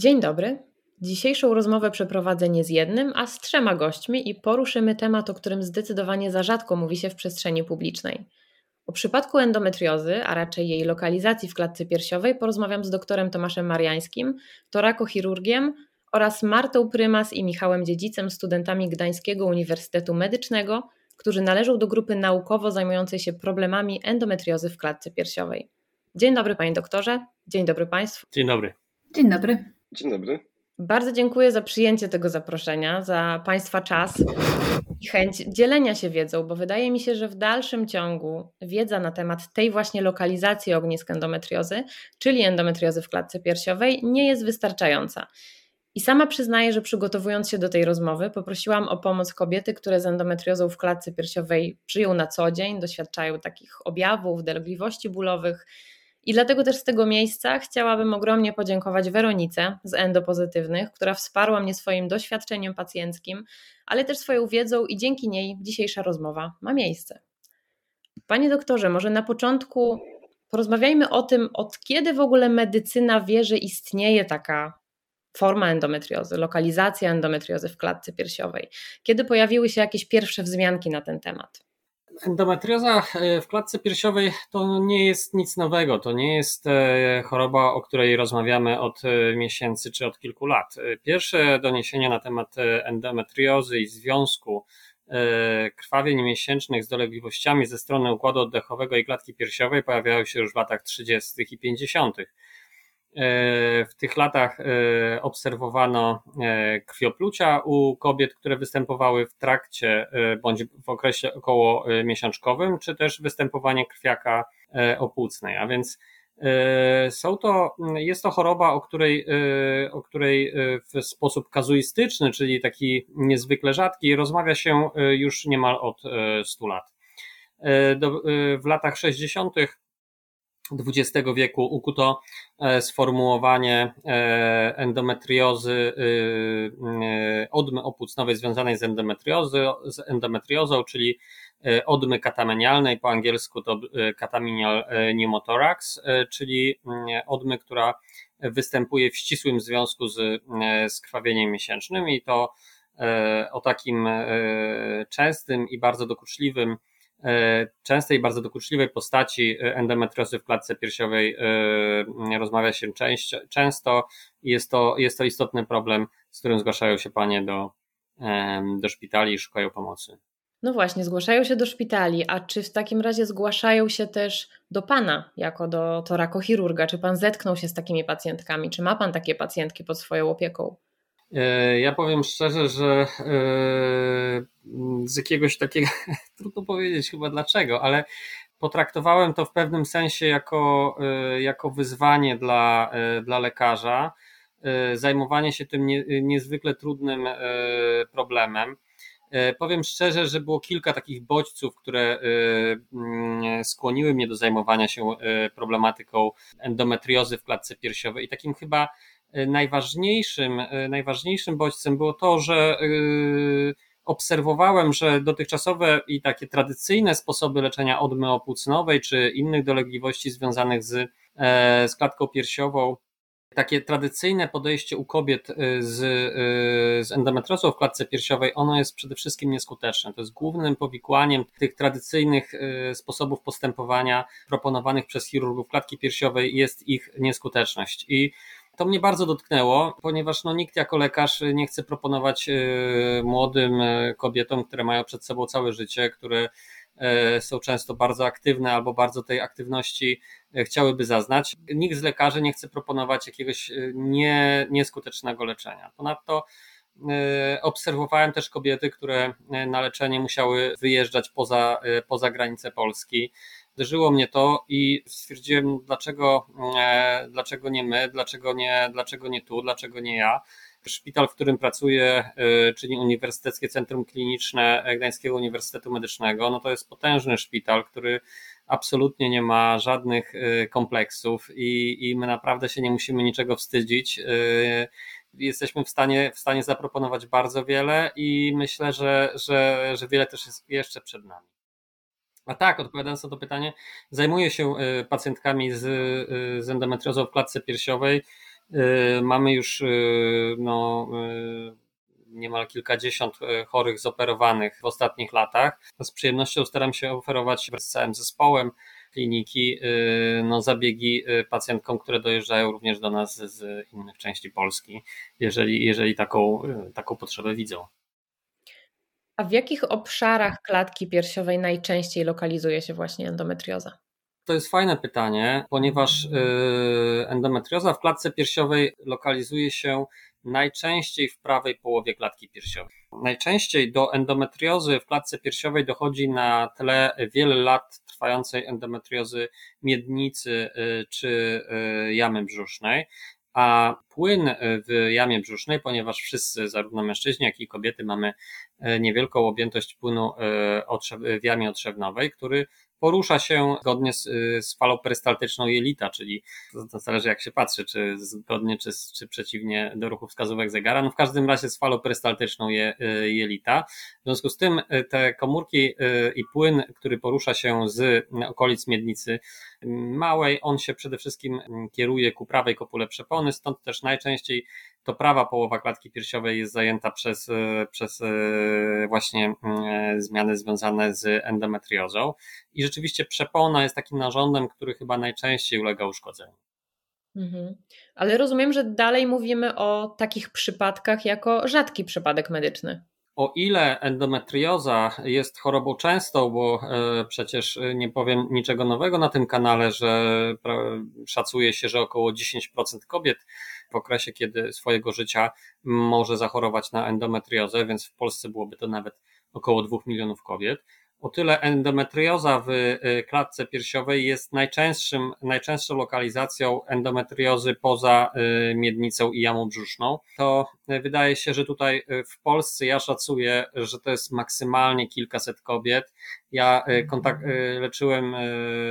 Dzień dobry. Dzisiejszą rozmowę przeprowadzę nie z jednym, a z trzema gośćmi i poruszymy temat, o którym zdecydowanie za rzadko mówi się w przestrzeni publicznej. O przypadku endometriozy, a raczej jej lokalizacji w klatce piersiowej, porozmawiam z doktorem Tomaszem Mariańskim, torakochirurgiem oraz Martą Prymas i Michałem Dziedzicem, studentami Gdańskiego Uniwersytetu Medycznego, którzy należą do grupy naukowo zajmującej się problemami endometriozy w klatce piersiowej. Dzień dobry, panie doktorze. Dzień dobry państwu. Dzień dobry. Dzień dobry. Dzień dobry. Bardzo dziękuję za przyjęcie tego zaproszenia, za Państwa czas i chęć dzielenia się wiedzą, bo wydaje mi się, że w dalszym ciągu wiedza na temat tej właśnie lokalizacji ognisk endometriozy, czyli endometriozy w klatce piersiowej, nie jest wystarczająca. I sama przyznaję, że przygotowując się do tej rozmowy, poprosiłam o pomoc kobiety, które z endometriozą w klatce piersiowej żyją na co dzień, doświadczają takich objawów, dolegliwości bólowych i dlatego też z tego miejsca chciałabym ogromnie podziękować Weronice z Endopozytywnych, która wsparła mnie swoim doświadczeniem pacjenckim, ale też swoją wiedzą i dzięki niej dzisiejsza rozmowa ma miejsce. Panie doktorze, może na początku porozmawiajmy o tym, od kiedy w ogóle medycyna wie, że istnieje taka forma endometriozy, lokalizacja endometriozy w klatce piersiowej. Kiedy pojawiły się jakieś pierwsze wzmianki na ten temat? Endometrioza e, w klatce piersiowej to nie jest nic nowego. To nie jest e, choroba, o której rozmawiamy od e, miesięcy czy od kilku lat. Pierwsze doniesienia na temat endometriozy i związku krwawień miesięcznych z dolegliwościami ze strony układu oddechowego i klatki piersiowej pojawiały się już w latach 30. i 50. E, w tych latach e, obserwowano e, krwioplucia u kobiet, które występowały w trakcie bądź w okresie około miesiączkowym, czy też występowanie krwiaka opłucnej. A więc są to, jest to choroba, o której, o której w sposób kazuistyczny, czyli taki niezwykle rzadki, rozmawia się już niemal od 100 lat. w latach 60 XX wieku ukuto e, sformułowanie e, endometriozy, e, odmy opłucnowej związanej z, z endometriozą, czyli odmy katamenialnej, po angielsku to catamenial pneumothorax, czyli odmy, która występuje w ścisłym związku z, z krwawieniem miesięcznym i to o takim częstym i bardzo dokuczliwym E, częstej, bardzo dokuczliwej postaci e, endometriozy w klatce piersiowej e, rozmawia się często i jest to, jest to istotny problem, z którym zgłaszają się panie do, do szpitali i szukają pomocy. No właśnie, zgłaszają się do szpitali, a czy w takim razie zgłaszają się też do pana, jako do torakochirurga? Czy pan zetknął się z takimi pacjentkami? Czy ma pan takie pacjentki pod swoją opieką? E, ja powiem szczerze, że e, z jakiegoś takiego, trudno powiedzieć chyba dlaczego, ale potraktowałem to w pewnym sensie jako, e, jako wyzwanie dla, dla lekarza, zajmowanie się tym nie, niezwykle trudnym problemem. Powiem szczerze, że było kilka takich bodźców, które mm, skłoniły mnie do zajmowania się problematyką endometriozy w klatce piersiowej i takim chyba najważniejszym, e, najważniejszym bodźcem było to, że e, obserwowałem, że dotychczasowe i takie tradycyjne sposoby leczenia odmy opłucnowej czy innych dolegliwości związanych z, z klatką piersiową, takie tradycyjne podejście u kobiet z, z endometriozą w klatce piersiowej, ono jest przede wszystkim nieskuteczne. To jest głównym powikłaniem tych tradycyjnych sposobów postępowania proponowanych przez chirurgów klatki piersiowej jest ich nieskuteczność. I to mnie bardzo dotknęło, ponieważ no, nikt jako lekarz nie chce proponować e, młodym e, kobietom, które mają przed sobą całe życie, które e, są często bardzo aktywne albo bardzo tej aktywności chciałyby zaznać. Nikt z lekarzy nie chce proponować jakiegoś nie, nieskutecznego leczenia. Ponadto obserwowałem też kobiety, które na leczenie musiały wyjeżdżać poza, poza Polski uderzyło mnie to i stwierdziłem, dlaczego, dlaczego nie my, dlaczego nie, dlaczego nie tu, dlaczego nie ja. Szpital, w którym pracuję, y, czyli Uniwersyteckie Centrum Kliniczne Gdańskiego Uniwersytetu Medycznego, no to jest potężny szpital, który absolutnie nie ma żadnych y, kompleksów i, i my naprawdę się nie musimy niczego wstydzić. Jesteśmy w stanie, w stanie zaproponować bardzo wiele i myślę, że, że, że wiele też jest jeszcze przed nami. A tak, odpowiadając na to pytanie, zajmuję się pacjentkami z, z endometriozą w klatce piersiowej. Y, mamy już y, no, y, niemal kilkadziesiąt chorych zoperowanych w ostatnich latach. Z przyjemnością staram się oferować z całym zespołem kliniki no, zabiegi pacjentkom, które dojeżdżają również do nas z innych części Polski, jeżeli, jeżeli taką, taką potrzebę widzą. A w jakich obszarach klatki piersiowej najczęściej lokalizuje się właśnie endometrioza? To jest fajne pytanie, ponieważ y, endometrioza w klatce piersiowej lokalizuje się najczęściej w prawej połowie klatki piersiowej. Najczęściej do endometriozy w klatce piersiowej dochodzi na tle wiele lat trwającej endometriozy miednicy y, czy y, jamy brzusznej. A płyn w jamie brzusznej, ponieważ wszyscy, zarówno mężczyźni, jak i kobiety, mamy niewielką objętość płynu w jamie otrzewnowej, który porusza się zgodnie z, z falą perystaltyczną jelita, czyli to zależy jak się patrzy, czy zgodnie, czy, czy przeciwnie do ruchu wskazówek zegara. No w każdym razie z falą perystaltyczną je, y, jelita. W związku z tym y, te komórki y, i płyn, który porusza się z okolic miednicy małej, on się przede wszystkim kieruje ku prawej kopule przepony, stąd też najczęściej to prawa połowa klatki piersiowej jest zajęta przez, przez właśnie e, zmiany związane z endometriozą. I rzeczywiście przepona jest takim narządem, który chyba najczęściej ulega uszkodzeniu. Mhm. Ale rozumiem, że dalej mówimy o takich przypadkach jako rzadki przypadek medyczny. O ile endometrioza jest chorobą częstą, bo przecież nie powiem niczego nowego na tym kanale, że szacuje się, że około 10% kobiet w okresie, kiedy swojego życia może zachorować na endometriozę, więc w Polsce byłoby to nawet około 2 milionów kobiet. O tyle endometrioza w y, klatce piersiowej jest najczęstszym, najczęstszą lokalizacją endometriozy poza y, miednicą i jamą brzuszną. To y, wydaje się, że tutaj w Polsce ja szacuję, że to jest maksymalnie kilkaset kobiet. Ja kontakt, leczyłem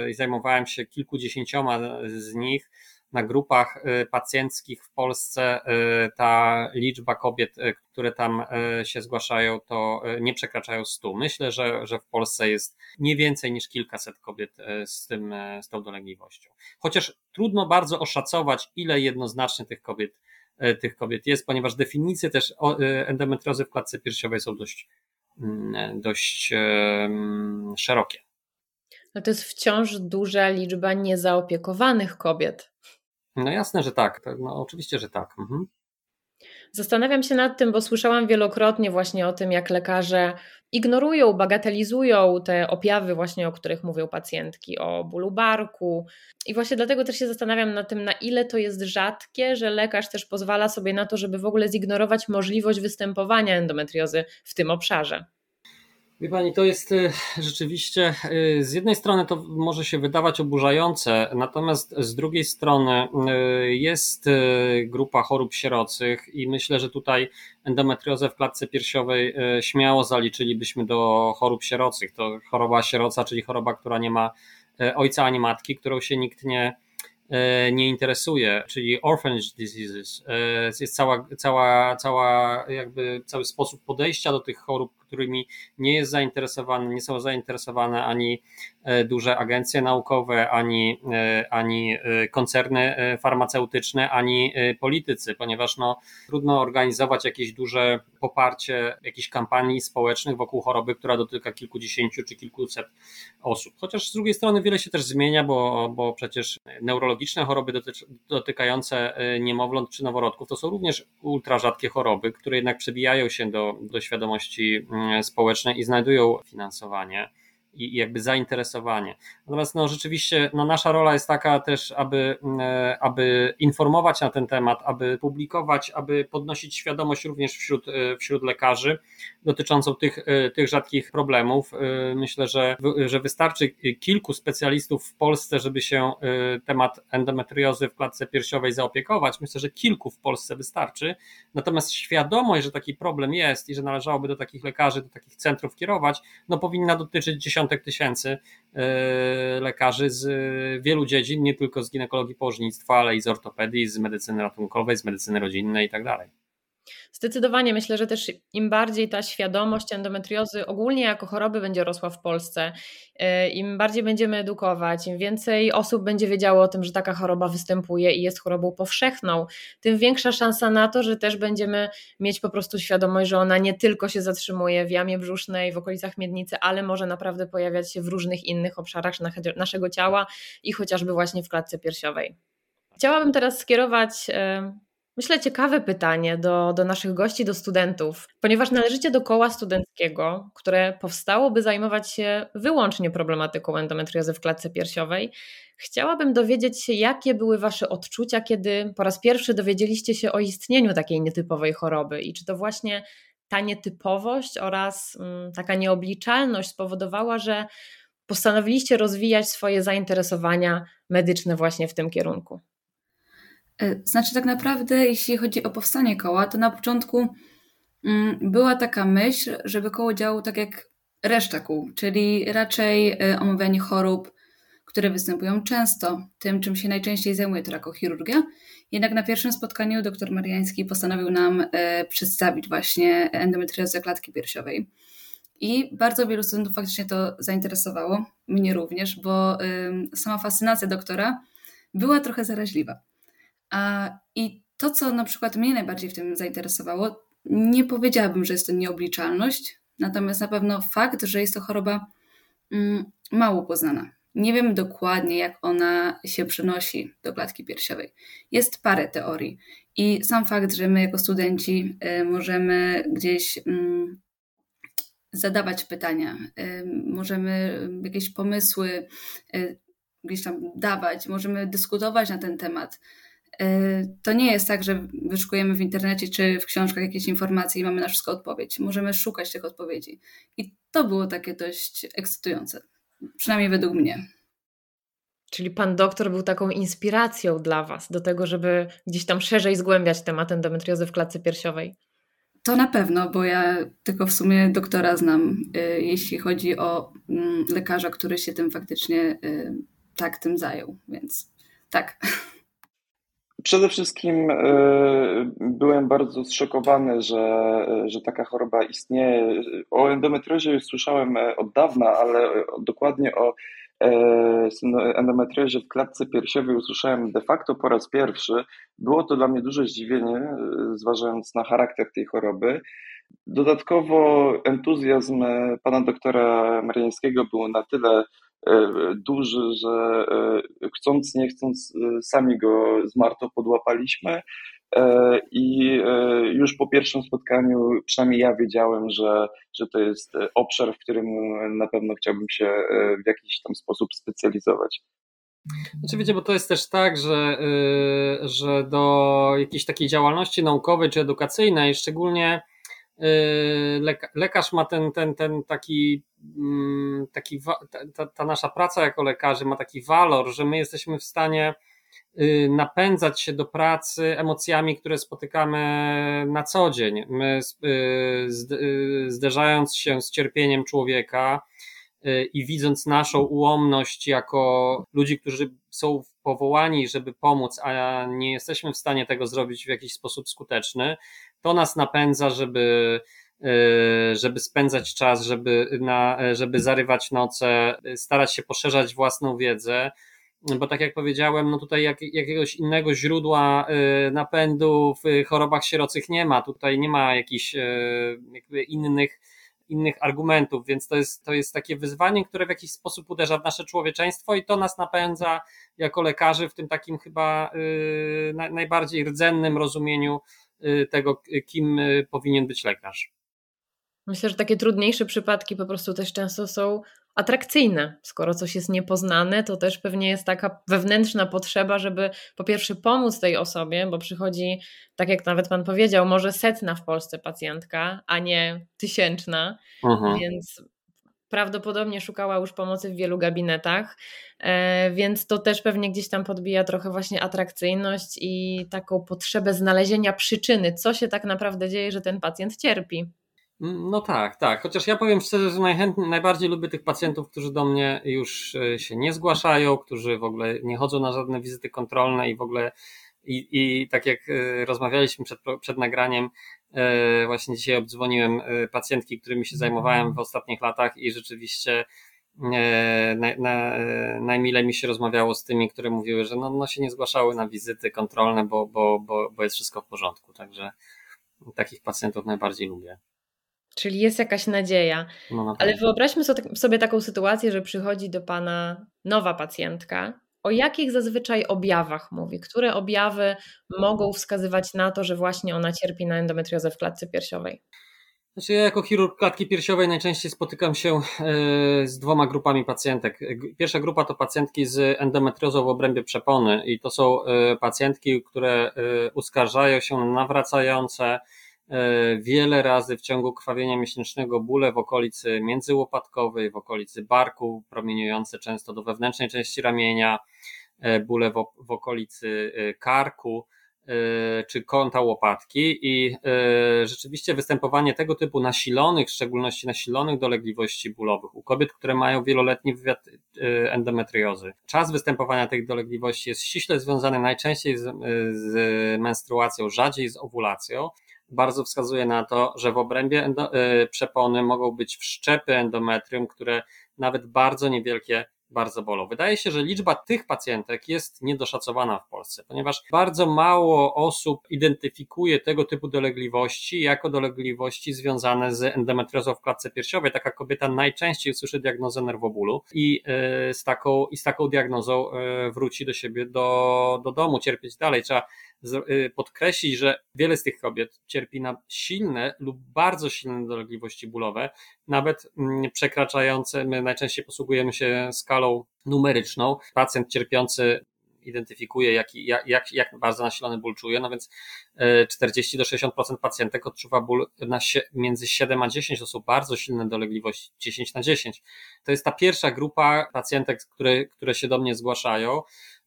i zajmowałem się kilkudziesięcioma z nich na grupach y, pacjenckich w Polsce y, ta liczba kobiet, y, które tam się zgłaszają, to nie przekraczają 100. Myślę, że, że w Polsce jest nie więcej niż kilkaset kobiet z, tym, z tą dolegliwością. Chociaż trudno bardzo oszacować, ile jednoznacznie tych kobiet, tych kobiet jest, ponieważ definicje też endometriozy w klatce piersiowej są dość, mm, dość szerokie. No to jest wciąż duża liczba niezaopiekowanych kobiet. No jasne, że tak. No, oczywiście, że tak. Mhm. Zastanawiam się nad tym, bo słyszałam wielokrotnie właśnie o tym, jak lekarze ignorują, bagatelizują te objawy właśnie, o których mówią pacjentki, o bólu barku. I właśnie dlatego też się zastanawiam nad tym, na ile to jest rzadkie, że lekarz też pozwala sobie na to, żeby w ogóle zignorować możliwość występowania endometriozy w tym obszarze. Wie Pani, to jest y, rzeczywiście, y, z jednej strony to może się wydawać oburzające, natomiast z drugiej strony y, jest grupa chorób sierocych i myślę, że tutaj endometriozę w klatce piersiowej śmiało zaliczylibyśmy do chorób sierocych. To choroba sieroca, czyli choroba, która nie ma ojca ani matki, którą się nikt nie, nie interesuje, czyli orphanage diseases. Jest cała, cała, cała jakby cały sposób podejścia do tych chorób, którymi nie jest zainteresowane, nie są zainteresowane ani e, duże agencje naukowe, ani, e, ani e, koncerny farmaceutyczne, ani politycy, ponieważ no, trudno organizować jakieś duże poparcie jakichś kampanii społecznych wokół choroby, która dotyka kilkudziesięciu czy kilkuset osób. Chociaż z drugiej strony wiele się też zmienia, bo, bo przecież neurologiczne choroby dotykające niemowląt czy noworodków to są również ultra rzadkie choroby, które jednak przebijają się do, do świadomości społeczne i znajdują finansowanie. I jakby zainteresowanie. Natomiast no, rzeczywiście no, nasza rola jest taka też, aby, e, aby informować na ten temat, aby publikować, aby podnosić świadomość również wśród, e, wśród lekarzy dotyczącą tych, e, tych rzadkich problemów. Myślę, że, że wystarczy kilku specjalistów w Polsce, żeby się temat endometriozy w klatce piersiowej zaopiekować. Myślę, że kilku w Polsce wystarczy. Natomiast świadomość, że taki problem jest i że należałoby do takich lekarzy, do takich centrów kierować, no powinna dotyczyć dziesiątek tysięcy e, lekarzy z wielu dziedzin, nie tylko z ginekologii położnictwa, ale i z ortopedii, z medycyny ratunkowej, z medycyny rodzinnej i tak dalej. Zdecydowanie myślę, że też im bardziej ta świadomość endometriozy ogólnie jako choroby będzie rosła w Polsce, e, im bardziej będziemy edukować, im więcej osób będzie wiedziało o tym, że taka choroba występuje i jest chorobą powszechną, tym większa szansa na to, że też będziemy mieć po prostu świadomość, że ona nie tylko się zatrzymuje w jamie brzusznej, w okolicach miednicy, ale może naprawdę pojawiać się w różnych innych obszarach naszego ciała i chociażby właśnie w klatce piersiowej. Chciałabym teraz skierować e, Myślę, ciekawe pytanie do, do naszych gości, do studentów, ponieważ należycie do koła studenckiego, które powstało, by zajmować się wyłącznie problematyką endometriozy w klatce piersiowej. Chciałabym dowiedzieć się, jakie były Wasze odczucia, kiedy po raz pierwszy dowiedzieliście się o istnieniu takiej nietypowej choroby i czy to właśnie ta nietypowość oraz mm, taka nieobliczalność spowodowała, że postanowiliście rozwijać swoje zainteresowania medyczne właśnie w tym kierunku. E, znaczy, tak naprawdę, jeśli chodzi o powstanie koła, to na początku mm, była taka myśl, żeby koło działało tak jak reszta kół, czyli raczej e, omawianie chorób, które występują często, tym czym się najczęściej zajmuje trakochirurgia. Jednak na pierwszym spotkaniu dr Mariański postanowił nam e, przedstawić właśnie endometriozę klatki piersiowej. I bardzo wielu studentów faktycznie to zainteresowało, mnie również, bo sama fascynacja doktora była trochę zaraźliwa. I to, co na przykład mnie najbardziej w tym zainteresowało, nie powiedziałabym, że jest to nieobliczalność, natomiast na pewno fakt, że jest to choroba mm, mało poznana. Nie wiem dokładnie, jak ona się przenosi do klatki piersiowej. Jest parę teorii i sam fakt, że my jako studenci y, możemy gdzieś mm, zadawać pytania, y, możemy jakieś pomysły y, gdzieś tam dawać, możemy dyskutować na ten temat. E, to nie jest tak, że wyszukujemy w internecie czy w książkach jakieś informacje i mamy na wszystko odpowiedź. Możemy szukać tych odpowiedzi. I to było takie dość ekscytujące, przynajmniej według mnie. Czyli pan doktor był taką inspiracją dla Was do tego, żeby gdzieś tam szerzej zgłębiać temat endometriozy w klatce piersiowej. To na pewno, bo ja tylko w sumie doktora znam, e, jeśli chodzi o mm, lekarza, który się tym faktycznie e, tak tym zajął, więc tak. Przede wszystkim e, byłem bardzo zszokowany, że, że taka choroba istnieje. O endometriozie już słyszałem e, od dawna, ale dokładnie o e, endometriozie w klatce piersiowej usłyszałem de facto po raz pierwszy. Było to dla mnie duże zdziwienie, zważając na charakter tej choroby. Dodatkowo entuzjazm pana doktora Mariańskiego był na tyle E, duży, że e, chcąc, nie chcąc, e, sami go z Martą podłapaliśmy. I już po pierwszym spotkaniu, przynajmniej ja wiedziałem, że, że to jest obszar, w którym na pewno chciałbym się w jakiś tam sposób specjalizować. Znaczy wiecie, bo to jest też tak, że, że do jakiejś takiej działalności naukowej czy edukacyjnej, szczególnie lekarz ma ten, ten, ten taki Mm, taki, ta, ta, nasza praca jako lekarzy ma taki walor, że my jesteśmy w stanie y, napędzać się do pracy emocjami, które spotykamy na co dzień. My y, y, zderzając się z cierpieniem człowieka i widząc naszą ułomność jako ludzi, którzy są powołani, żeby pomóc, a nie jesteśmy w stanie tego zrobić w jakiś sposób skuteczny, to nas napędza, żeby E, żeby spędzać czas, żeby, na, żeby zarywać noce, starać się poszerzać własną wiedzę. Bo tak jak powiedziałem, no tutaj jak, jakiegoś innego źródła e, napędu w chorobach sierocych nie ma. Tutaj nie ma jakichś e, innych, innych argumentów, więc to jest, to jest takie wyzwanie, które w jakiś sposób uderza w nasze człowieczeństwo i to nas napędza jako lekarzy w tym takim chyba najbardziej rdzennym rozumieniu tego, kim powinien być lekarz. Myślę, że takie trudniejsze przypadki po prostu też często są atrakcyjne. Skoro coś jest niepoznane, to też pewnie jest taka wewnętrzna potrzeba, żeby po pierwsze pomóc tej osobie, bo przychodzi, tak jak nawet Pan powiedział, może setna w Polsce pacjentka, a nie tysięczna, mhm. więc prawdopodobnie szukała już pomocy w wielu gabinetach, e, więc to też pewnie gdzieś tam podbija trochę właśnie atrakcyjność i taką potrzebę znalezienia przyczyny, co się tak naprawdę dzieje, że ten pacjent cierpi. No tak, tak. Chociaż ja powiem szczerze, że najchętniej, najbardziej lubię tych pacjentów, którzy do mnie już e, się nie zgłaszają, którzy w ogóle nie chodzą na żadne wizyty kontrolne i w ogóle i, i tak jak e, rozmawialiśmy przed, przed nagraniem, e, właśnie dzisiaj obdzwoniłem pacjentki, którymi się zajmowałem w ostatnich latach i rzeczywiście na, na, najmilej mi się rozmawiało z tymi, które mówiły, że no, no się nie zgłaszały na wizyty kontrolne, bo, bo, bo, bo jest wszystko w porządku. Także takich pacjentów najbardziej lubię. Czyli jest jakaś nadzieja. No Ale wyobraźmy sobie taką sytuację, że przychodzi do Pana nowa pacjentka. O jakich zazwyczaj objawach mówi? Które objawy mogą wskazywać na to, że właśnie ona cierpi na endometriozę w klatce piersiowej? Znaczy ja jako chirurg klatki piersiowej najczęściej spotykam się e, z dwoma grupami pacjentek. Pierwsza grupa to pacjentki z endometriozą w obrębie przepony i to są e, pacjentki, które e, uskarżają się na nawracające wiele razy w ciągu krwawienia miesięcznego bóle w okolicy międzyłopatkowej, w okolicy barku, promieniujące często do wewnętrznej części ramienia, e, bóle w, w okolicy e, karku czy kąta łopatki i rzeczywiście występowanie tego typu nasilonych, w szczególności nasilonych dolegliwości bólowych u kobiet, które mają wieloletni wywiad endometriozy. Czas występowania tych dolegliwości jest ściśle związany najczęściej z, z menstruacją, rzadziej z owulacją bardzo wskazuje na to, że w obrębie endo, y, przepony mogą być wszczepy endometrium, które nawet bardzo niewielkie bardzo bolą. Wydaje się, że liczba tych pacjentek jest niedoszacowana w Polsce, ponieważ bardzo mało osób identyfikuje tego typu dolegliwości jako dolegliwości związane z endometriozą w klatce piersiowej. Taka kobieta najczęściej usłyszy diagnozę nerwobólu i y, z taką, i z taką diagnozą y, wróci do siebie do, do domu, cierpieć dalej. Trzeba podkreślić, że wiele z tych kobiet cierpi na silne lub bardzo silne dolegliwości bólowe, nawet mm, przekraczające, my najczęściej posługujemy się skalą numeryczną. Pacjent cierpiący identyfikuje, jak, jak, jak bardzo nasilony ból czuje, no więc 40 do 60% pacjentek odczuwa ból na, między 7 a 10, to są bardzo silne dolegliwości, 10 na 10. To jest ta pierwsza grupa pacjentek, które, które się do mnie zgłaszają.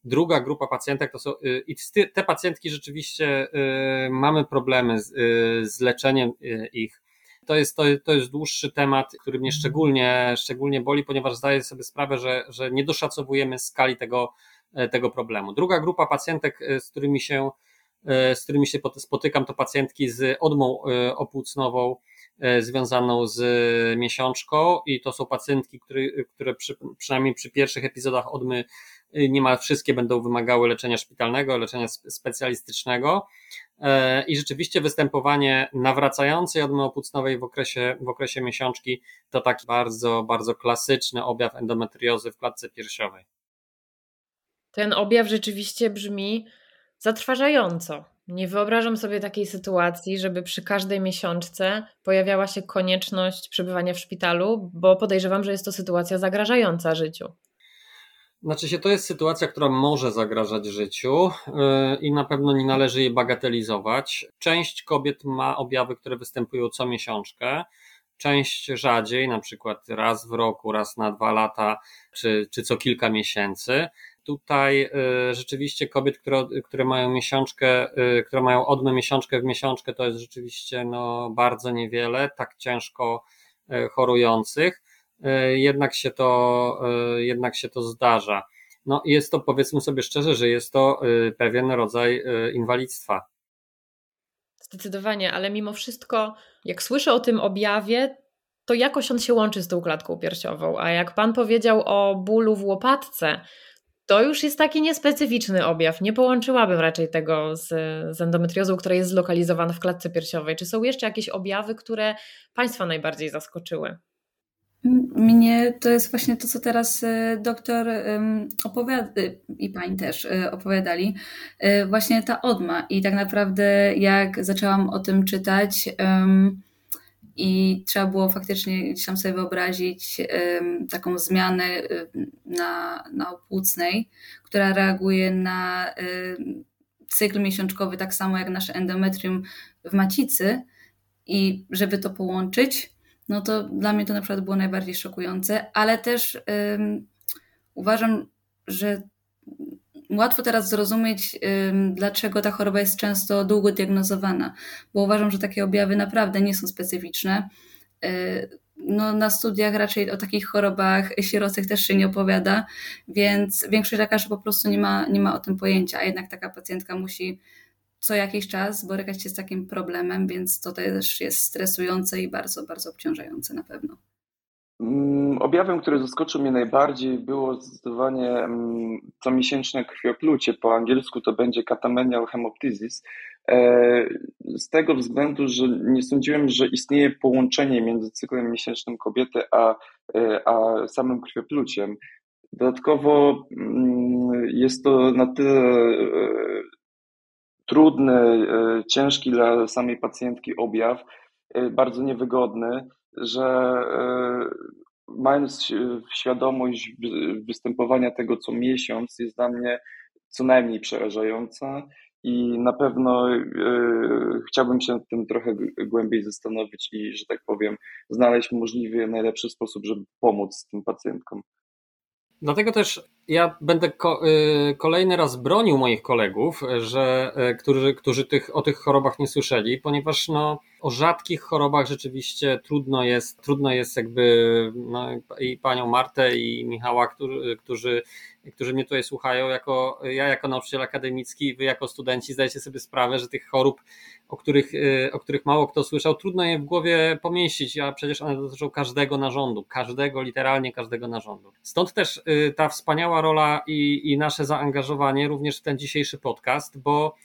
Druga grupa pacjentek to są, y, i te pacjentki rzeczywiście y, mamy problemy z, y, z leczeniem ich. To jest, to, to jest dłuższy temat, który mnie szczególnie, szczególnie boli, ponieważ zdaję sobie sprawę, że, że nie doszacowujemy skali tego, tego problemu. Druga grupa pacjentek, z którymi się, z którymi się spotykam, to pacjentki z odmą opłucnową związaną z miesiączką i to są pacjentki, które, które przy, przynajmniej przy pierwszych epizodach odmy niemal wszystkie będą wymagały leczenia szpitalnego, leczenia specjalistycznego e, i rzeczywiście występowanie nawracającej odmy opłucnowej w okresie, w okresie miesiączki to taki bardzo, bardzo klasyczny objaw endometriozy w klatce piersiowej. Ten objaw rzeczywiście brzmi zatrważająco. Nie wyobrażam sobie takiej sytuacji, żeby przy każdej miesiączce pojawiała się konieczność przebywania w szpitalu, bo podejrzewam, że jest to sytuacja zagrażająca życiu. Znaczy się, to jest sytuacja, która może zagrażać życiu yy, i na pewno nie należy jej bagatelizować. Część kobiet ma objawy, które występują co miesiączkę, część rzadziej, na przykład raz w roku, raz na dwa lata, czy, czy co kilka miesięcy. Tutaj yy, rzeczywiście kobiet, które, które mają miesiączkę, yy, które mają odmę miesiączkę w miesiączkę, to jest rzeczywiście no, bardzo niewiele, tak ciężko chorujących. E, jednak się to, e, jednak się to zdarza. No jest to, powiedzmy sobie szczerze, że jest to e, pewien rodzaj inwalidztwa. Zdecydowanie, ale mimo wszystko, jak słyszę o tym objawie, to jakoś on się łączy z tą klatką piersiową. A jak pan powiedział o bólu w łopatce, to już jest taki niespecyficzny objaw. Nie połączyłabym raczej tego z, z endometriozą, która jest zlokalizowana w klatce piersiowej. Czy są jeszcze jakieś objawy, które Państwa najbardziej zaskoczyły? Mnie to jest właśnie to, co teraz e, doktor opowiada i pani też e, opowiadali, właśnie ta odma. I tak naprawdę, jak zaczęłam o tym czytać, i trzeba było faktycznie gdzieś tam sobie wyobrazić taką zmianę na, na opłucnej, która reaguje na cykl miesiączkowy tak samo jak nasze endometrium w macicy i żeby to połączyć, no to dla mnie to na przykład było najbardziej szokujące, ale też uważam, że łatwo teraz zrozumieć, dlaczego ta choroba jest często długo diagnozowana, bo uważam, że takie objawy naprawdę nie są specyficzne. Y, no, na studiach raczej o takich chorobach sierocych też się nie opowiada, więc większość lekarzy po prostu nie ma, nie ma o tym pojęcia, a jednak taka pacjentka musi co jakiś czas borykać się z takim problemem, więc to też jest stresujące i bardzo, bardzo obciążające na pewno. Mm, objawem, który zaskoczył mnie najbardziej, było zdecydowanie mm, comiesięczne krwioplucie. Po angielsku to będzie catamenial hemoptysis. E, z tego względu, że nie sądziłem, że istnieje połączenie między cyklem miesięcznym kobiety a, e, a samym krwiopluciem. Dodatkowo mm, jest to na tyle e, trudny, ciężki dla samej pacjentki objaw, bardzo niewygodny, że e, mając świadomość występowania tego co miesiąc, jest dla mnie co najmniej przerażająca i na pewno e, chciałbym się nad tym trochę głębiej zastanowić i, że tak powiem, znaleźć możliwie najlepszy sposób, żeby pomóc tym pacjentkom. Dlatego też ja będę ko y, kolejny raz bronił moich kolegów, że, y, którzy, którzy tych, o tych chorobach nie słyszeli, ponieważ no, o rzadkich chorobach rzeczywiście trudno jest, trudno jest jakby no, i panią Martę i Michała, którzy, którzy, którzy mnie tutaj słuchają, jako, ja jako nauczyciel akademicki, wy jako studenci zdajecie sobie sprawę, że tych chorób, o których, y, o których mało kto słyszał, trudno je w głowie pomieścić, a przecież one dotyczą każdego narządu, każdego, literalnie każdego narządu. Stąd też ta wspaniała rola i, i nasze zaangażowanie również w ten dzisiejszy podcast, bo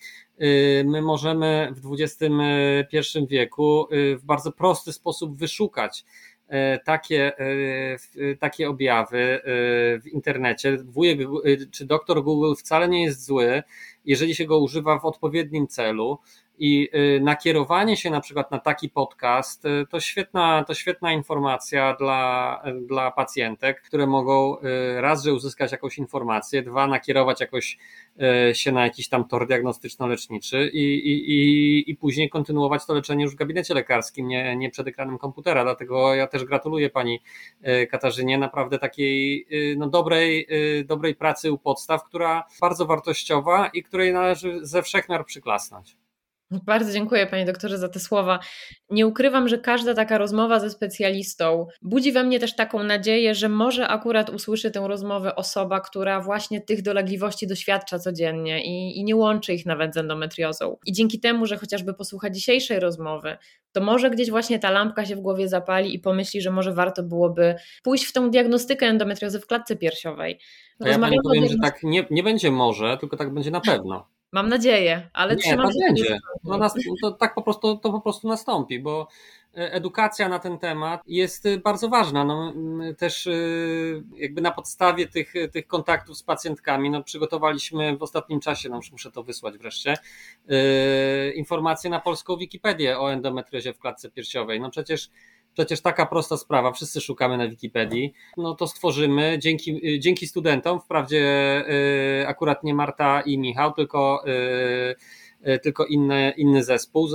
y, my możemy w XXI wieku y, w bardzo prosty sposób wyszukać y, takie, takie objawy w internecie. Wujek czy doktor Google wcale nie jest zły, jeżeli się go używa w odpowiednim celu. I y, nakierowanie się na przykład na taki podcast y, to świetna, to świetna informacja dla, dla pacjentek, które mogą y, raz, że uzyskać jakąś informację, dwa, nakierować jakoś się na jakiś tam tor diagnostyczno-leczniczy i, i, i, i później kontynuować to leczenie już w gabinecie lekarskim, nie, nie przed ekranem komputera. Dlatego ja też gratuluję pani Katarzynie naprawdę takiej no, dobrej, dobrej pracy u podstaw, która bardzo wartościowa i której należy ze wszechmiar przyklasnąć. Bardzo dziękuję Panie doktorze za te słowa. Nie ukrywam, że każda taka rozmowa ze specjalistą budzi we mnie też taką nadzieję, że może akurat usłyszy tę rozmowę osoba, która właśnie tych dolegliwości doświadcza codziennie i, i nie łączy ich nawet z endometriozą. I dzięki temu, że chociażby posłucha dzisiejszej rozmowy, to może gdzieś właśnie ta lampka się w głowie zapali i pomyśli, że może warto byłoby pójść w tą diagnostykę endometriozy w klatce piersiowej. A ja Pani powiem, że tak nie, nie będzie może, tylko tak będzie na pewno. Mam nadzieję, ale nie, trzymam się. Będzie. To, nas, to, tak po prostu, to po prostu nastąpi, bo e, edukacja na ten temat jest e, bardzo ważna. No, też e, jakby na podstawie tych, tych kontaktów z pacjentkami no, przygotowaliśmy w ostatnim czasie, no, muszę to wysłać wreszcie, informacje na polską Wikipedię o endometriozie w klatce piersiowej. No przecież Przecież taka prosta sprawa, wszyscy szukamy na Wikipedii, no to stworzymy dzięki, dzięki studentom, wprawdzie y, akurat nie Marta i Michał, tylko, y, y, tylko inny, inny zespół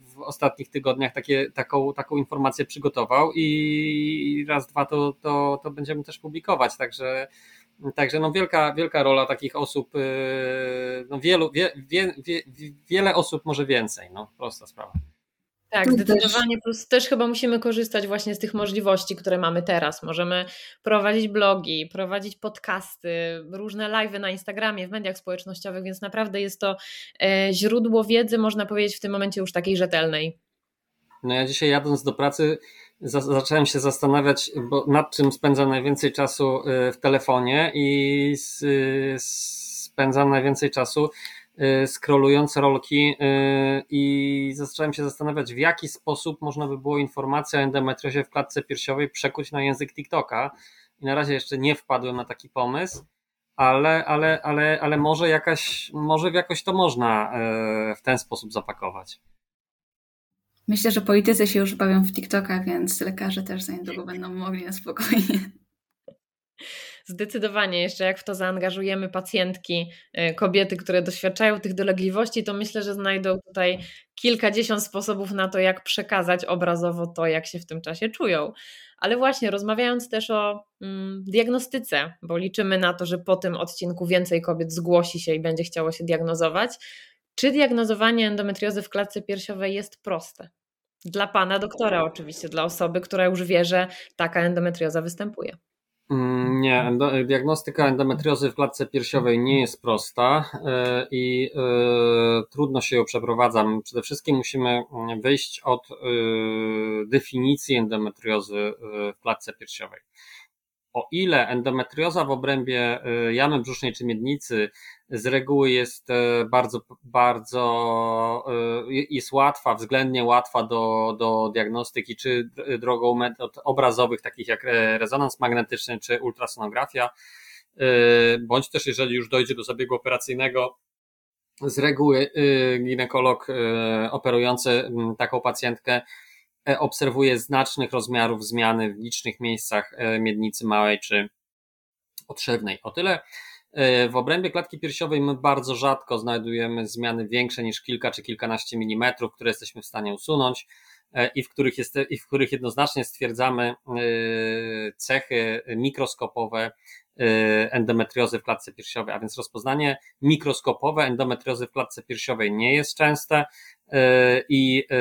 w ostatnich tygodniach takie, taką, taką informację przygotował i raz, dwa to, to, to będziemy też publikować, także Także no wielka, wielka rola takich osób, no wielu, wie, wie, wie, wiele osób może więcej, no prosta sprawa. Tak, zdecydowanie. Plus też chyba musimy korzystać właśnie z tych możliwości, które mamy teraz. Możemy prowadzić blogi, prowadzić podcasty, różne live'y na Instagramie, w mediach społecznościowych, więc naprawdę jest to e, źródło wiedzy, można powiedzieć, w tym momencie już takiej rzetelnej. No ja dzisiaj jadąc do pracy za zacząłem się zastanawiać, bo nad czym spędzam najwięcej czasu e, w telefonie i spędzam najwięcej czasu Y, scrollując rolki y, i zacząłem się zastanawiać, w jaki sposób można by było informację o endometriozie w klatce piersiowej przekuć na język TikToka. I na razie jeszcze nie wpadłem na taki pomysł, ale, ale, ale, ale może, jakaś, może jakoś to można y, w ten sposób zapakować. Myślę, że politycy się już bawią w TikToka, więc lekarze też za niedługo będą mogli na spokojnie. Zdecydowanie, jeszcze jak w to zaangażujemy pacjentki, y, kobiety, które doświadczają tych dolegliwości, to myślę, że znajdą tutaj kilkadziesiąt sposobów na to, jak przekazać obrazowo to, jak się w tym czasie czują. Ale właśnie, rozmawiając też o mm, diagnostyce, bo liczymy na to, że po tym odcinku więcej kobiet zgłosi się i będzie chciało się diagnozować. Czy diagnozowanie endometriozy w klatce piersiowej jest proste? Dla pana doktora, oczywiście, dla osoby, która już wie, że taka endometrioza występuje. Mm, nie, diagnostyka endometriozy w klatce piersiowej nie jest prosta yy, i yy, trudno się ją przeprowadza. Przede wszystkim musimy wyjść od yy, definicji endometriozy w klatce piersiowej. O ile endometrioza w obrębie jamy brzusznej czy miednicy z reguły jest bardzo, bardzo jest łatwa, względnie łatwa do, do diagnostyki, czy drogą metod obrazowych, takich jak rezonans magnetyczny, czy ultrasonografia, bądź też jeżeli już dojdzie do zabiegu operacyjnego, z reguły ginekolog operujący taką pacjentkę obserwuje znacznych rozmiarów zmiany w licznych miejscach e, miednicy małej czy otrzewnej. O tyle e, w obrębie klatki piersiowej my bardzo rzadko znajdujemy zmiany większe niż kilka czy kilkanaście milimetrów, które jesteśmy w stanie usunąć i w których, jest, i w których jednoznacznie stwierdzamy cechy mikroskopowe endometriozy w klatce piersiowej, a więc rozpoznanie mikroskopowe endometriozy w klatce piersiowej nie jest częste, E, i, e,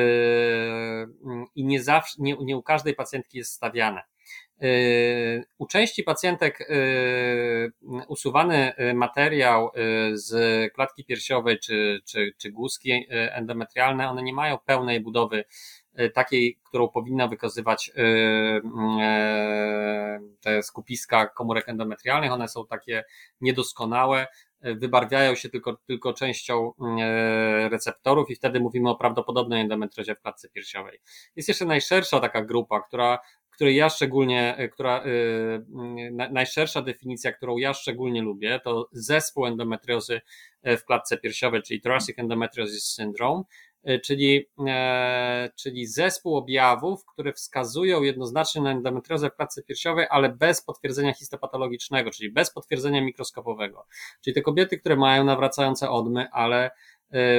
i nie zawsze, nie, nie u każdej pacjentki jest stawiane. U części pacjentek usuwany materiał z klatki piersiowej czy, czy, czy guzki endometrialne, one nie mają pełnej budowy takiej, którą powinna wykazywać te skupiska komórek endometrialnych. One są takie niedoskonałe, wybarwiają się tylko, tylko częścią e, receptorów i wtedy mówimy o prawdopodobnej endometriozie w klatce piersiowej. Jest jeszcze najszersza taka grupa, która której ja szczególnie, e, która e, najszersza definicja, którą ja szczególnie lubię, to zespół endometriozy w klatce piersiowej, czyli thoracic endometriosis syndrome, E, czyli, e, czyli zespół objawów, które wskazują jednoznacznie na endometriozę w klatce piersiowej, ale bez potwierdzenia histopatologicznego, czyli bez potwierdzenia mikroskopowego. Czyli te kobiety, które mają nawracające odmy, ale e,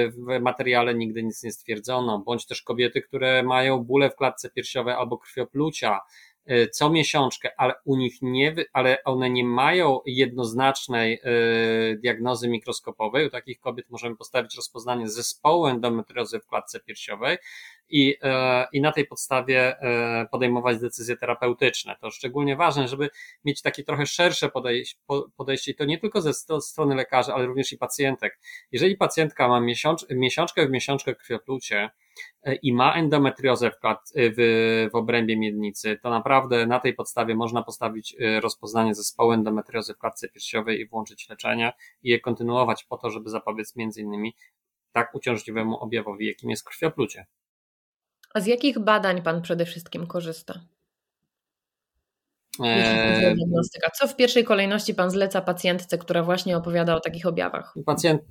w materiale nigdy nic nie stwierdzono, bądź też kobiety, które mają bóle w klatce piersiowej albo krwioplucia, E, co miesiączkę, ale u nich nie, ale one nie mają jednoznacznej e, diagnozy mikroskopowej. U takich kobiet możemy postawić rozpoznanie zespołu endometriozy w klatce piersiowej i, e, i na tej podstawie podejmować decyzje terapeutyczne. To szczególnie ważne, żeby mieć takie trochę szersze podejście, podejście i to nie tylko ze strony lekarzy, ale również i pacjentek. Jeżeli pacjentka ma miesiąc, miesiączkę w miesiączkę krwioplucie, E, i ma endometriozę w, e, w, w obrębie miednicy, to naprawdę na tej podstawie można postawić e, rozpoznanie zespołu endometriozy w klatce piersiowej i włączyć leczenie i je kontynuować po to, żeby zapobiec między innymi tak uciążliwemu objawowi, jakim jest krwioplucie. A z jakich badań Pan przede wszystkim korzysta? Eee, diagnostyka. Co w pierwszej kolejności Pan zleca pacjentce, która właśnie opowiada o takich objawach? Pacjent,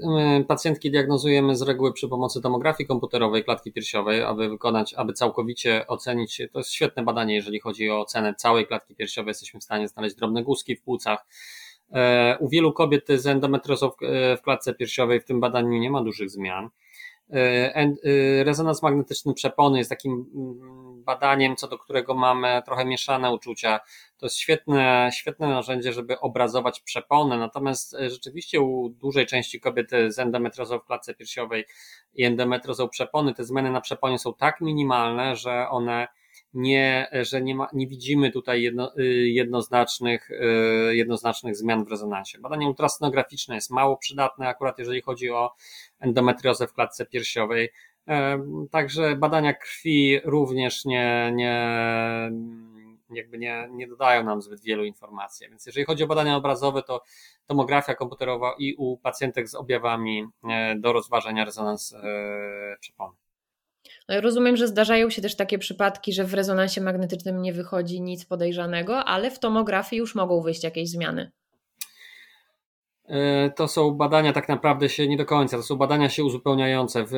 pacjentki diagnozujemy z reguły przy pomocy tomografii komputerowej klatki piersiowej, aby wykonać, aby całkowicie ocenić, to jest świetne badanie, jeżeli chodzi o ocenę całej klatki piersiowej, jesteśmy w stanie znaleźć drobne guzki w płucach. Eee, u wielu kobiet z endometriozą w klatce piersiowej w tym badaniu nie ma dużych zmian. Eee, rezonans magnetyczny przepony jest takim mm, badaniem, co do którego mamy trochę mieszane uczucia. To jest świetne, świetne narzędzie, żeby obrazować przeponę, natomiast e, rzeczywiście u dużej części kobiet z endometriozą w klatce piersiowej i endometriozą przepony te zmiany na przeponie są tak minimalne, że one nie, że nie, ma, nie widzimy tutaj jedno, y, jednoznacznych, jednoznacznych zmian w rezonansie. Badanie ultrasonograficzne jest mało przydatne, akurat jeżeli chodzi o endometriozę w klatce piersiowej. Także badania krwi również nie, nie, jakby nie, nie dodają nam zbyt wielu informacji. Więc jeżeli chodzi o badania obrazowe, to tomografia komputerowa i u pacjentek z objawami e, do rozważenia rezonans e, przepony. No rozumiem, że zdarzają się też takie przypadki, że w rezonansie magnetycznym nie wychodzi nic podejrzanego, ale w tomografii już mogą wyjść jakieś zmiany. E, to są badania tak naprawdę się nie do końca, to są badania się uzupełniające. W,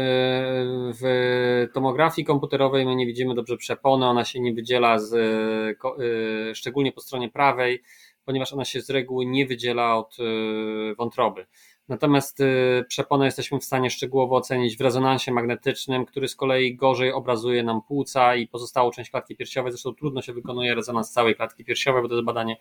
w tomografii komputerowej my nie widzimy dobrze przepony, ona się nie wydziela z, e, szczególnie po stronie prawej, ponieważ ona się z reguły nie wydziela od e, wątroby. Natomiast y, przeponę jesteśmy w stanie szczegółowo ocenić w rezonansie magnetycznym, który z kolei gorzej obrazuje nam płuca i pozostałą część klatki piersiowej. Zresztą trudno się wykonuje rezonans całej klatki piersiowej, bo to jest badanie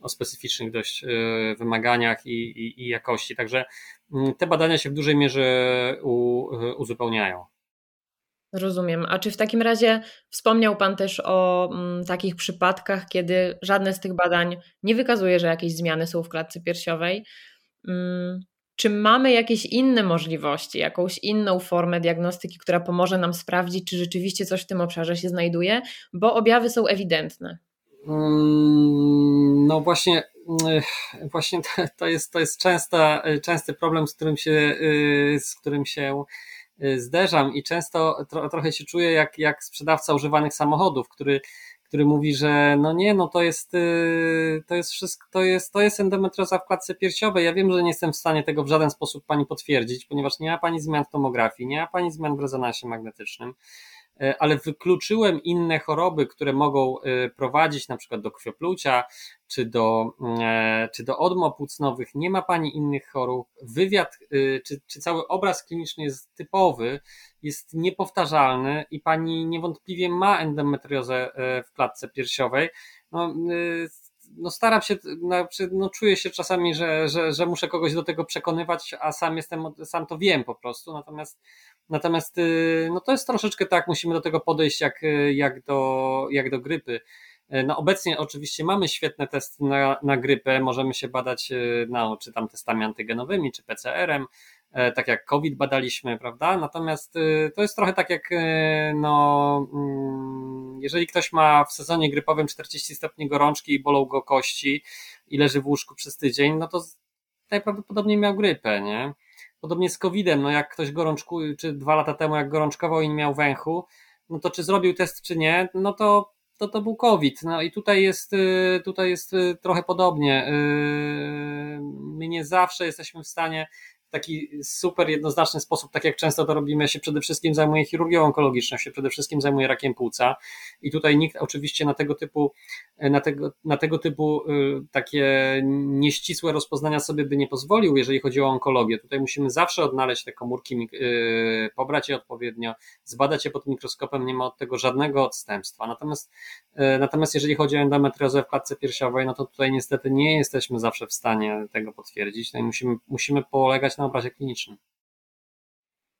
o specyficznych dość y, wymaganiach i, i, i jakości. Także mm, te badania się w dużej mierze u, y, uzupełniają. Rozumiem. A czy w takim razie wspomniał Pan też o m, mm, takich przypadkach, kiedy żadne z tych badań nie wykazuje, że jakieś zmiany są w klatce piersiowej? Mm, czy mamy jakieś inne możliwości, jakąś inną formę diagnostyki, która pomoże nam sprawdzić, czy rzeczywiście coś w tym obszarze się znajduje, bo objawy są ewidentne? Mm, no właśnie, właśnie to jest, to jest częsta, częsty problem, z którym się, y, z którym się y, zderzam i często trochę się czuję jak, jak sprzedawca używanych samochodów, który który mówi, że no nie, no to jest, y, to jest wszystko, to jest, to jest endometrioza w klatce piersiowej. Ja wiem, że nie jestem w stanie tego w żaden sposób pani potwierdzić, ponieważ nie ma pani zmian w tomografii, nie ma pani zmian w rezonansie magnetycznym. E, ale wykluczyłem inne choroby, które mogą e, prowadzić na przykład do krwioplucia czy do, e, czy do odm płucnowych. Nie ma pani innych chorób. Wywiad czy, czy cały obraz kliniczny jest typowy, jest niepowtarzalny i pani niewątpliwie ma endometriozę w klatce piersiowej. No, no staram się, no czuję się czasami, że, że, że muszę kogoś do tego przekonywać, a sam jestem, sam to wiem po prostu, natomiast natomiast y, no to jest troszeczkę tak, musimy do tego podejść jak, jak, do, jak do grypy. No obecnie oczywiście mamy świetne testy na, na grypę, możemy się badać y, no, czy tam testami antygenowymi, czy PCR-em, tak jak COVID badaliśmy, prawda? Natomiast y, to jest trochę tak jak no mm, jeżeli ktoś ma w sezonie grypowym 40 stopni gorączki i bolą go kości i leży w łóżku przez tydzień, no to najprawdopodobniej miał grypę, nie? Podobnie z COVID-em, no jak ktoś gorączkuje, czy dwa lata temu jak gorączkował i nie miał węchu, no to czy zrobił test, czy nie, no to to, to był COVID. No i tutaj jest, y, tutaj jest y, trochę podobnie. Y, my nie zawsze jesteśmy w stanie taki super jednoznaczny sposób, tak jak często to robimy, się przede wszystkim zajmuje chirurgią onkologiczną, się przede wszystkim zajmuje rakiem płuca i tutaj nikt oczywiście na tego typu, na tego, na tego typu y, takie nieścisłe rozpoznania sobie by nie pozwolił, jeżeli chodzi o onkologię. Tutaj musimy zawsze odnaleźć te komórki, y, pobrać je odpowiednio, zbadać je pod mikroskopem, nie ma od tego żadnego odstępstwa. Natomiast, y, natomiast jeżeli chodzi o endometriozę w klatce piersiowej, no to tutaj niestety nie jesteśmy zawsze w stanie tego potwierdzić. No i musimy, musimy polegać na obrazie klinicznym.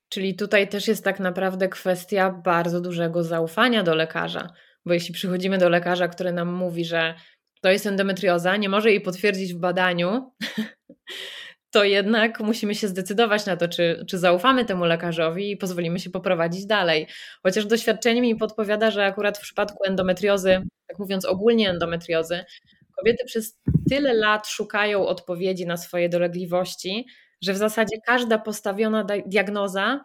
Czyli tutaj też jest tak naprawdę kwestia bardzo dużego zaufania do lekarza, bo jeśli przychodzimy do lekarza, który nam mówi, że to jest endometrioza, nie może jej potwierdzić w badaniu, to jednak musimy się zdecydować na to, czy, czy zaufamy temu lekarzowi i pozwolimy się poprowadzić dalej. Chociaż doświadczenie mi podpowiada, że akurat w przypadku endometriozy, tak mówiąc ogólnie endometriozy, kobiety przez tyle lat szukają odpowiedzi na swoje dolegliwości, że w zasadzie każda postawiona diagnoza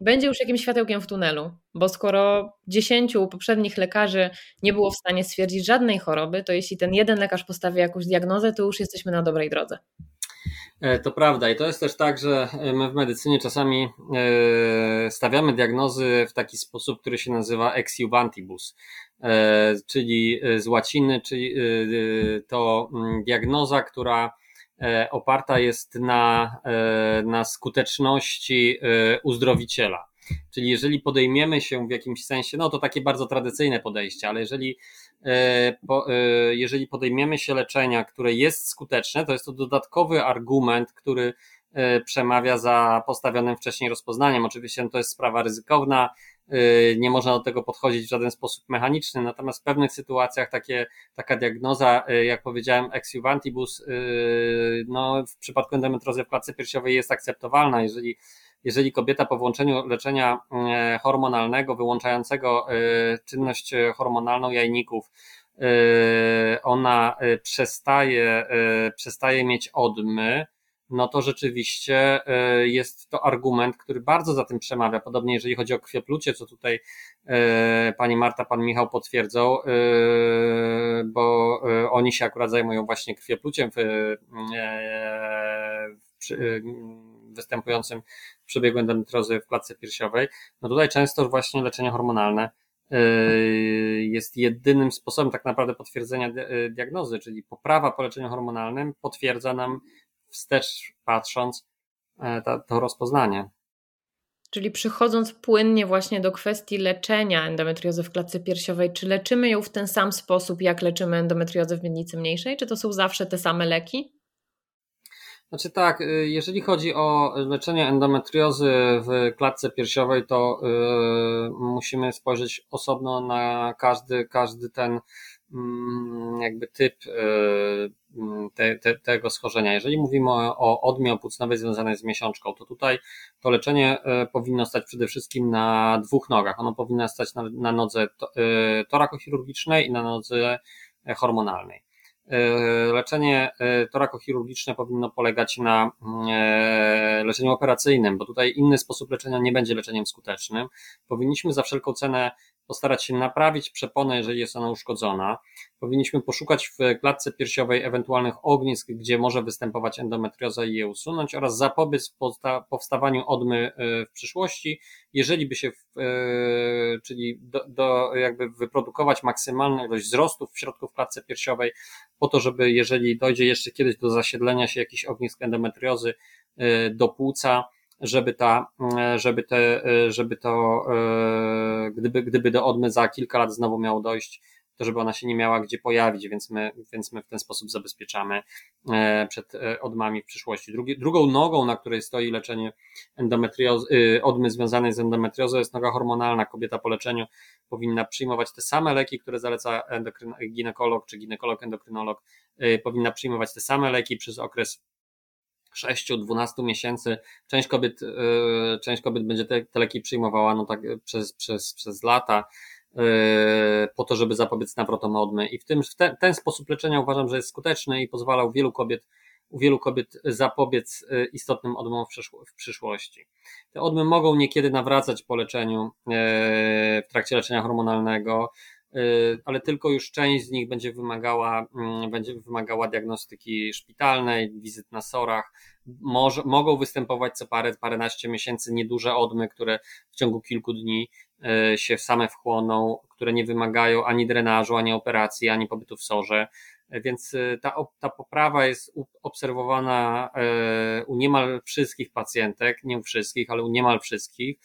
będzie już jakimś światełkiem w tunelu, bo skoro dziesięciu poprzednich lekarzy nie było w stanie stwierdzić żadnej choroby, to jeśli ten jeden lekarz postawi jakąś diagnozę, to już jesteśmy na dobrej drodze. E, to prawda i to jest też tak, że my w medycynie czasami e, stawiamy diagnozy w taki sposób, który się nazywa ex juvantibus, e, czyli z łaciny, czyli to mm, diagnoza, która E, oparta jest na, e, na skuteczności e, uzdrowiciela. Czyli jeżeli podejmiemy się w jakimś sensie, no to takie bardzo tradycyjne podejście, ale jeżeli, jeżeli podejmiemy się leczenia, które jest skuteczne, to jest to dodatkowy argument, który przemawia za postawionym wcześniej rozpoznaniem. Oczywiście to jest sprawa ryzykowna, nie można do tego podchodzić w żaden sposób mechaniczny, natomiast w pewnych sytuacjach takie, taka diagnoza, y, jak powiedziałem, ex juvantibus, y, no, w przypadku endometrozy w klatce piersiowej jest akceptowalna, jeżeli jeżeli kobieta po włączeniu leczenia hormonalnego wyłączającego czynność hormonalną jajników, ona przestaje, przestaje mieć odmy, no to rzeczywiście e, jest to argument, który bardzo za tym przemawia. Podobnie jeżeli chodzi o krwioplucie, co tutaj e, pani Marta, pan Michał potwierdzą, e, bo oni się akurat zajmują właśnie krwiopluciem w, występującym w przebiegu endometriozy w klatce piersiowej. No tutaj często właśnie leczenie hormonalne jest jedynym sposobem tak naprawdę potwierdzenia diagnozy, czyli poprawa po leczeniu hormonalnym potwierdza nam wstecz patrząc to, to rozpoznanie. Czyli przychodząc płynnie właśnie do kwestii leczenia endometriozy w klatce piersiowej, czy leczymy ją w ten sam sposób, jak leczymy endometriozę w miednicy mniejszej? Czy to są zawsze te same leki? Znaczy tak, y, jeżeli chodzi o leczenie endometriozy w klatce piersiowej, to yy, musimy spojrzeć osobno na każdy, każdy ten jakby typ y, mm, te, te, tego schorzenia. Jeżeli mówimy o, o odmie związanej z miesiączką, to tutaj to leczenie y, powinno stać przede wszystkim na dwóch nogach. Ono powinno stać na, na nodze y, torakochirurgicznej i na nodze hormonalnej. Leczenie torakochirurgiczne powinno polegać na leczeniu operacyjnym, bo tutaj inny sposób leczenia nie będzie leczeniem skutecznym. Powinniśmy za wszelką cenę postarać się naprawić przeponę, jeżeli jest ona uszkodzona. Powinniśmy poszukać w klatce piersiowej ewentualnych ognisk, gdzie może występować endometrioza i je usunąć oraz zapobiec powstawaniu odmy e, w przyszłości, jeżeli by się, e, czyli do, do jakby wyprodukować maksymalną ilość wzrostów w środku w klatce piersiowej, po to, żeby jeżeli dojdzie jeszcze kiedyś do zasiedlenia się jakichś ognisk endometriozy e, do płuca, żeby ta, e, żeby te, e, żeby to, e, gdyby, gdyby do odmy za kilka lat znowu miało dojść, to żeby ona się nie miała gdzie pojawić, więc my, więc my w ten sposób zabezpieczamy przed odmami w przyszłości. Drugi, drugą nogą, na której stoi leczenie endometriozy, y, odmy związanej z endometriozą jest noga hormonalna. Kobieta po leczeniu powinna przyjmować te same leki, które zaleca endokryn, ginekolog czy ginekolog endokrynolog, y, powinna przyjmować te same leki przez okres 6-12 miesięcy. Część kobiet, y, część kobiet będzie te, te leki przyjmowała no tak przez, przez, przez lata y, po to, żeby zapobiec nawrotom odmy. I w, tym, w ten, ten sposób leczenia uważam, że jest skuteczny i pozwalał wielu kobiet, u wielu kobiet zapobiec istotnym odmom w, przyszłości. Te odmy mogą niekiedy nawracać po leczeniu, w trakcie leczenia hormonalnego, ale tylko już część z nich będzie wymagała, mm, będzie wymagała diagnostyki szpitalnej, wizyt na sorach. Może, mogą występować co parę, paręnaście miesięcy nieduże odmy, które w ciągu kilku dni y, się same wchłoną, które nie wymagają ani drenażu, ani operacji, ani pobytu w sorze. Więc y, ta, ta poprawa jest obserwowana u niemal wszystkich pacjentek, nie u wszystkich, ale u niemal wszystkich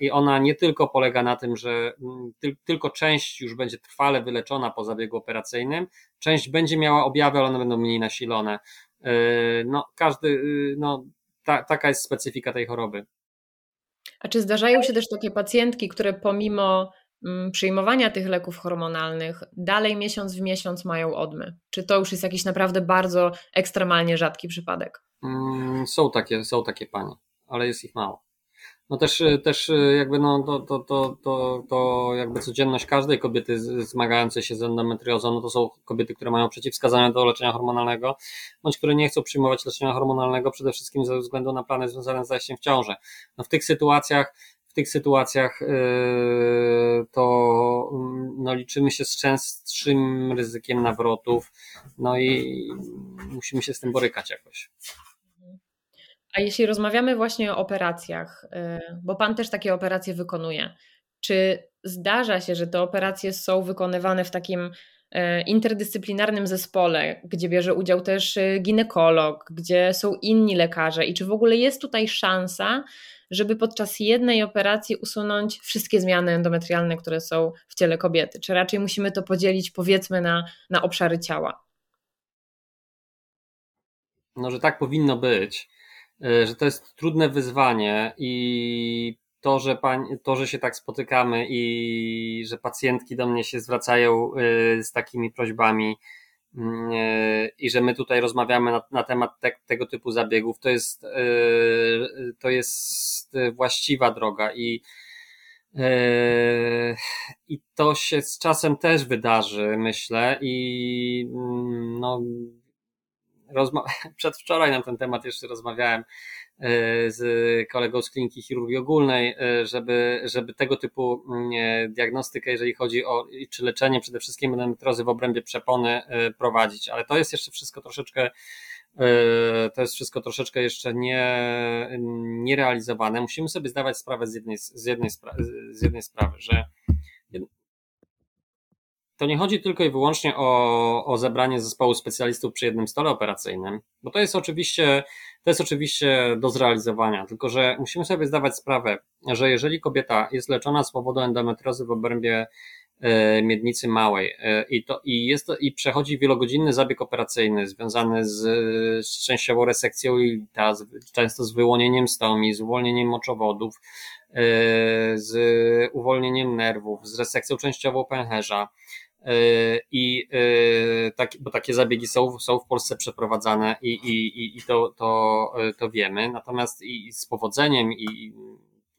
i ona nie tylko polega na tym, że mm, tylko część już będzie trwale wyleczona po zabiegu operacyjnym, część będzie miała objawy, ale one będą mniej nasilone. E, no, każdy, y, no, ta, taka jest specyfika tej choroby. A czy zdarzają się też takie pacjentki, które pomimo mm, przyjmowania tych leków hormonalnych dalej miesiąc w miesiąc mają odmy? Czy to już jest jakiś naprawdę bardzo ekstremalnie rzadki przypadek? Mm, są takie, są takie panie, ale jest ich mało. No też, y, też y, jakby no to, to, to, to, to jakby codzienność każdej kobiety zmagającej się z endometriozą, no to są kobiety, które mają przeciwwskazania do leczenia hormonalnego, bądź które nie chcą przyjmować leczenia hormonalnego przede wszystkim ze względu na plany związane z zajściem w ciążę. No w tych sytuacjach w tych sytuacjach yy, to mm, no, liczymy się z częstszym ryzykiem nawrotów, no i musimy się z tym borykać jakoś. A jeśli rozmawiamy właśnie o operacjach, y, bo Pan też takie operacje wykonuje, czy zdarza się, że te operacje są wykonywane w takim y, interdyscyplinarnym zespole, gdzie bierze udział też y, ginekolog, gdzie są inni lekarze i czy w ogóle jest tutaj szansa, żeby podczas jednej operacji usunąć wszystkie zmiany endometrialne, które są w ciele kobiety? Czy raczej musimy to podzielić powiedzmy na, na obszary ciała? No, że tak powinno być. E, że to jest trudne wyzwanie i to, że, pań, to, że się tak spotykamy i że pacjentki do mnie się zwracają e, z takimi prośbami mm, e, i że my tutaj rozmawiamy na, na temat te, tego typu zabiegów, to jest, to jest właściwa droga i i to się z czasem też wydarzy, myślę, i mm, no, rozma- przedwczoraj na ten temat jeszcze rozmawiałem e, z kolegą z kliniki chirurgii ogólnej, e, żeby, żeby tego typu mm, diagnostykę, jeżeli chodzi o czy leczenie przede wszystkim endometriozy w obrębie przepony e, prowadzić, ale to jest jeszcze wszystko troszeczkę to jest wszystko troszeczkę jeszcze nie, nierealizowane. Musimy sobie zdawać sprawę z jednej, z jednej, z jednej sprawy, że to nie chodzi tylko i wyłącznie o, o zebranie zespołu specjalistów przy jednym stole operacyjnym, bo to jest oczywiście, to jest oczywiście do zrealizowania, tylko że musimy sobie zdawać sprawę, że jeżeli kobieta jest leczona z powodu endometriozy w obrębie e, miednicy małej e, i, to, i, jest to, i przechodzi wielogodzinny zabieg operacyjny związany z, z częściową resekcją jelita, z, często z wyłonieniem stomi, z uwolnieniem moczowodów, e, z uwolnieniem nerwów, z resekcją częściową pęcherza, i e, tak, bo takie zabiegi są, są w Polsce przeprowadzane i, i, i to, to, e, to wiemy. Natomiast i z powodzeniem i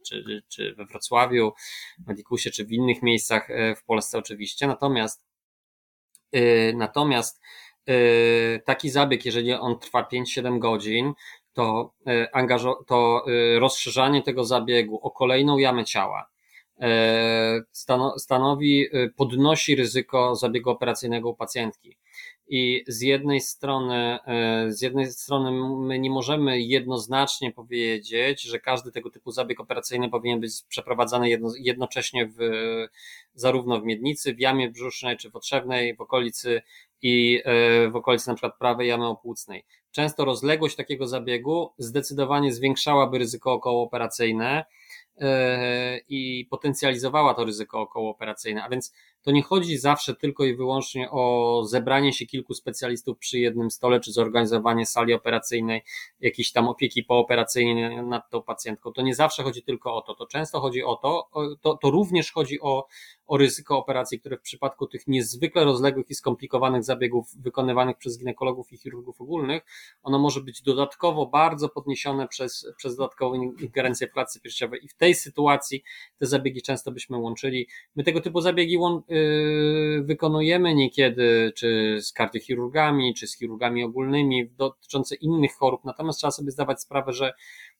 czy, czy we Wrocławiu, w Medikusie, czy w innych miejscach w Polsce oczywiście. Natomiast natomiast taki zabieg, jeżeli on trwa 5-7 godzin, to, to rozszerzanie tego zabiegu o kolejną jamę ciała, E, stanowi, e, podnosi ryzyko zabiegu operacyjnego u pacjentki. I z jednej strony, e, z jednej strony my nie możemy jednoznacznie powiedzieć, że każdy tego typu zabieg operacyjny powinien być przeprowadzany jedno, jednocześnie w, zarówno w miednicy, w jamie brzusznej czy w otrzewnej, w okolicy i w okolicy na przykład prawej jamy opłucnej. Często rozległość takiego zabiegu zdecydowanie zwiększałaby ryzyko okołooperacyjne, E, i potencjalizowała to ryzyko okołooperacyjne. A więc to nie chodzi zawsze tylko i wyłącznie o zebranie się kilku specjalistów przy jednym stole, czy zorganizowanie sali operacyjnej, jakiejś tam opieki pooperacyjnej nad tą pacjentką. To nie zawsze chodzi tylko o to. To często chodzi o to, to, to również chodzi o, o ryzyko operacji, które w przypadku tych niezwykle rozległych i skomplikowanych zabiegów wykonywanych przez ginekologów i chirurgów ogólnych, ono może być dodatkowo bardzo podniesione przez, przez dodatkową ingerencję w klatce piersiowej. I w tej sytuacji te zabiegi często byśmy łączyli. My tego typu zabiegi łą, yy, wykonujemy niekiedy, czy z kardiochirurgami, czy z chirurgami ogólnymi dotyczące innych chorób, natomiast trzeba sobie zdawać sprawę, że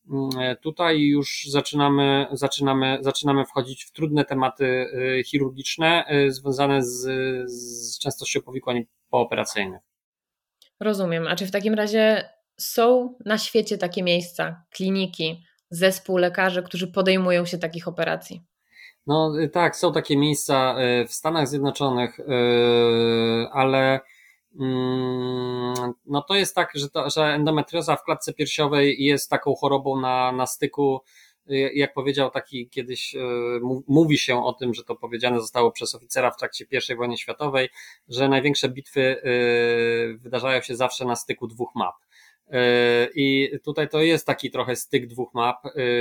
mm, tutaj już zaczynamy, zaczynamy, zaczynamy wchodzić w trudne tematy yy, chirurgiczne yy, związane z, z częstością powikłań pooperacyjnych. Rozumiem. A czy w takim razie są na świecie takie miejsca, kliniki, zespół lekarzy, którzy podejmują się takich operacji? No y, tak, są takie miejsca y, w Stanach Zjednoczonych, y, ale mm, no to jest tak, że, to, że endometrioza w klatce piersiowej jest taką chorobą na, na styku, jak powiedział taki kiedyś, mówi się o tym, że to powiedziane zostało przez oficera w trakcie I wojny światowej, że największe bitwy wydarzają się zawsze na styku dwóch map. I tutaj to jest taki trochę styk dwóch map,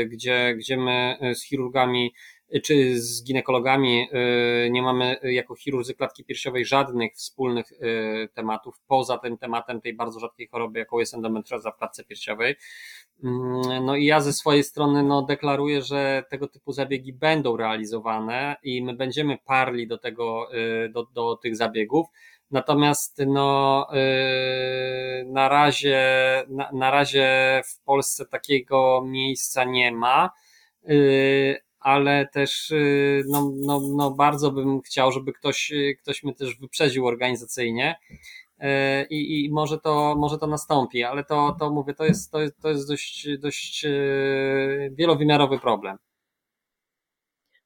gdzie, gdzie my z chirurgami czy z ginekologami y, nie mamy jako chirurdzy klatki piersiowej żadnych wspólnych y, tematów poza tym tematem tej bardzo rzadkiej choroby, jaką jest endometrioza w klatce piersiowej. Mm, no i ja ze swojej strony no, deklaruję, że tego typu zabiegi będą realizowane i my będziemy parli do tego, y, do, do tych zabiegów. Natomiast no, na, razie, na, na razie w Polsce takiego miejsca nie ma ale też y, no, no, no bardzo bym chciał, żeby ktoś, y, ktoś mnie też wyprzedził organizacyjnie. Y, I, I może to, może to nastąpi, ale to, to mówię, to jest, to jest, to jest dość, dość wielowymiarowy problem.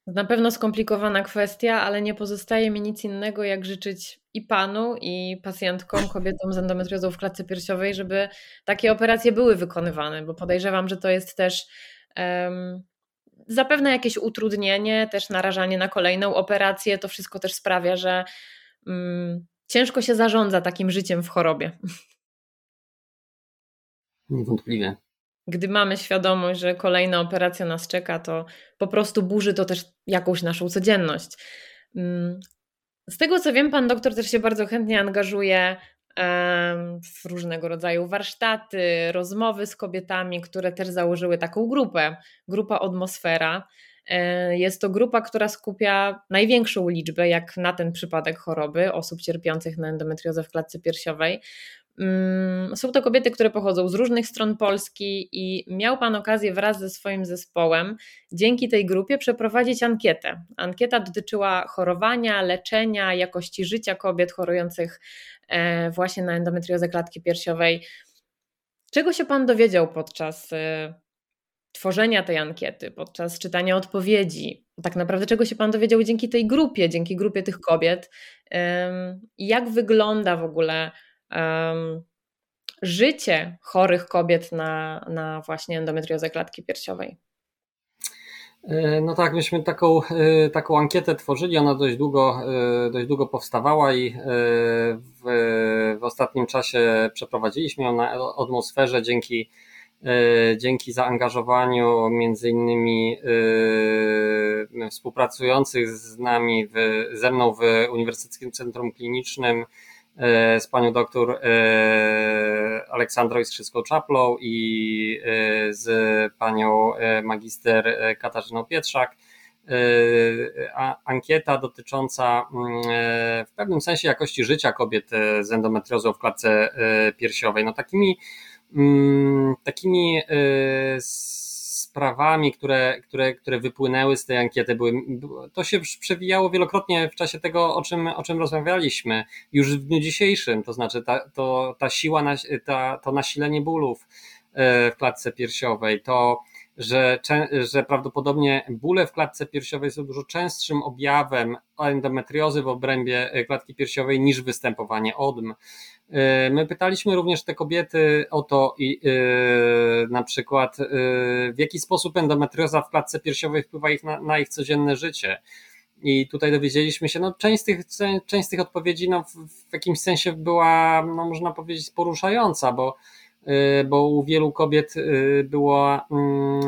Na pewno skomplikowana kwestia, ale nie pozostaje mi nic innego, jak życzyć i panu, i pacjentkom, kobietom z endometriozą w klatce piersiowej, żeby takie operacje były wykonywane, bo podejrzewam, że to jest też um, Zapewne jakieś utrudnienie, też narażanie na kolejną operację, to wszystko też sprawia, że mm, ciężko się zarządza takim życiem w chorobie. Niewątpliwie. Gdy mamy świadomość, że kolejna operacja nas czeka, to po prostu burzy to też jakąś naszą codzienność. Mm, z tego co wiem, pan doktor też się bardzo chętnie angażuje w różnego rodzaju warsztaty, rozmowy z kobietami, które też założyły taką grupę, grupa Atmosfera. E, jest to grupa, która skupia największą liczbę, jak na ten przypadek choroby, osób cierpiących na endometriozę w klatce piersiowej. Mm, są to kobiety, które pochodzą z różnych stron Polski i miał Pan okazję wraz ze swoim zespołem dzięki tej grupie przeprowadzić ankietę. Ankieta dotyczyła chorowania, leczenia, jakości życia kobiet chorujących e, właśnie na endometriozę klatki piersiowej. Czego się Pan dowiedział podczas y, tworzenia tej ankiety, podczas czytania odpowiedzi? Tak naprawdę, czego się Pan dowiedział dzięki tej grupie, dzięki grupie tych kobiet? Jak wygląda w ogóle życie chorych kobiet na, na właśnie endometriozę klatki piersiowej? E, no tak, myśmy taką, e, taką ankietę tworzyli, ona dość długo, e, dość długo powstawała i w, w ostatnim czasie przeprowadziliśmy ją na atmosferze dzięki, dzięki zaangażowaniu między innymi współpracujących z nami, w, ze mną w Uniwersyteckim Centrum Klinicznym z panią doktor e, Aleksandrą Iskrzyską-Czaplow i e, z panią magister Katarzyną Pietrzak. Ankieta dotycząca mm, w pewnym sensie jakości życia kobiet z endometriozą w klatce piersiowej. No takimi, mm, takimi sprawami, które, które, które wypłynęły z tej ankiety, były, to się przewijało wielokrotnie w czasie tego, o czym, o czym rozmawialiśmy. Już w dniu dzisiejszym, to znaczy ta, to, ta siła, ta, to nasilenie bólów e, w klatce piersiowej, to że, że prawdopodobnie bóle w klatce piersiowej są dużo częstszym objawem endometriozy w obrębie e, klatki piersiowej niż występowanie odm. E, my pytaliśmy również te kobiety o to, i, yy, na przykład, yy, w jaki sposób endometrioza w klatce piersiowej wpływa ich na, na, ich codzienne życie. I tutaj dowiedzieliśmy się, no część z tych, część z tych odpowiedzi no, w, w jakimś sensie była, no, można powiedzieć, poruszająca, bo, bo u wielu kobiet była mm,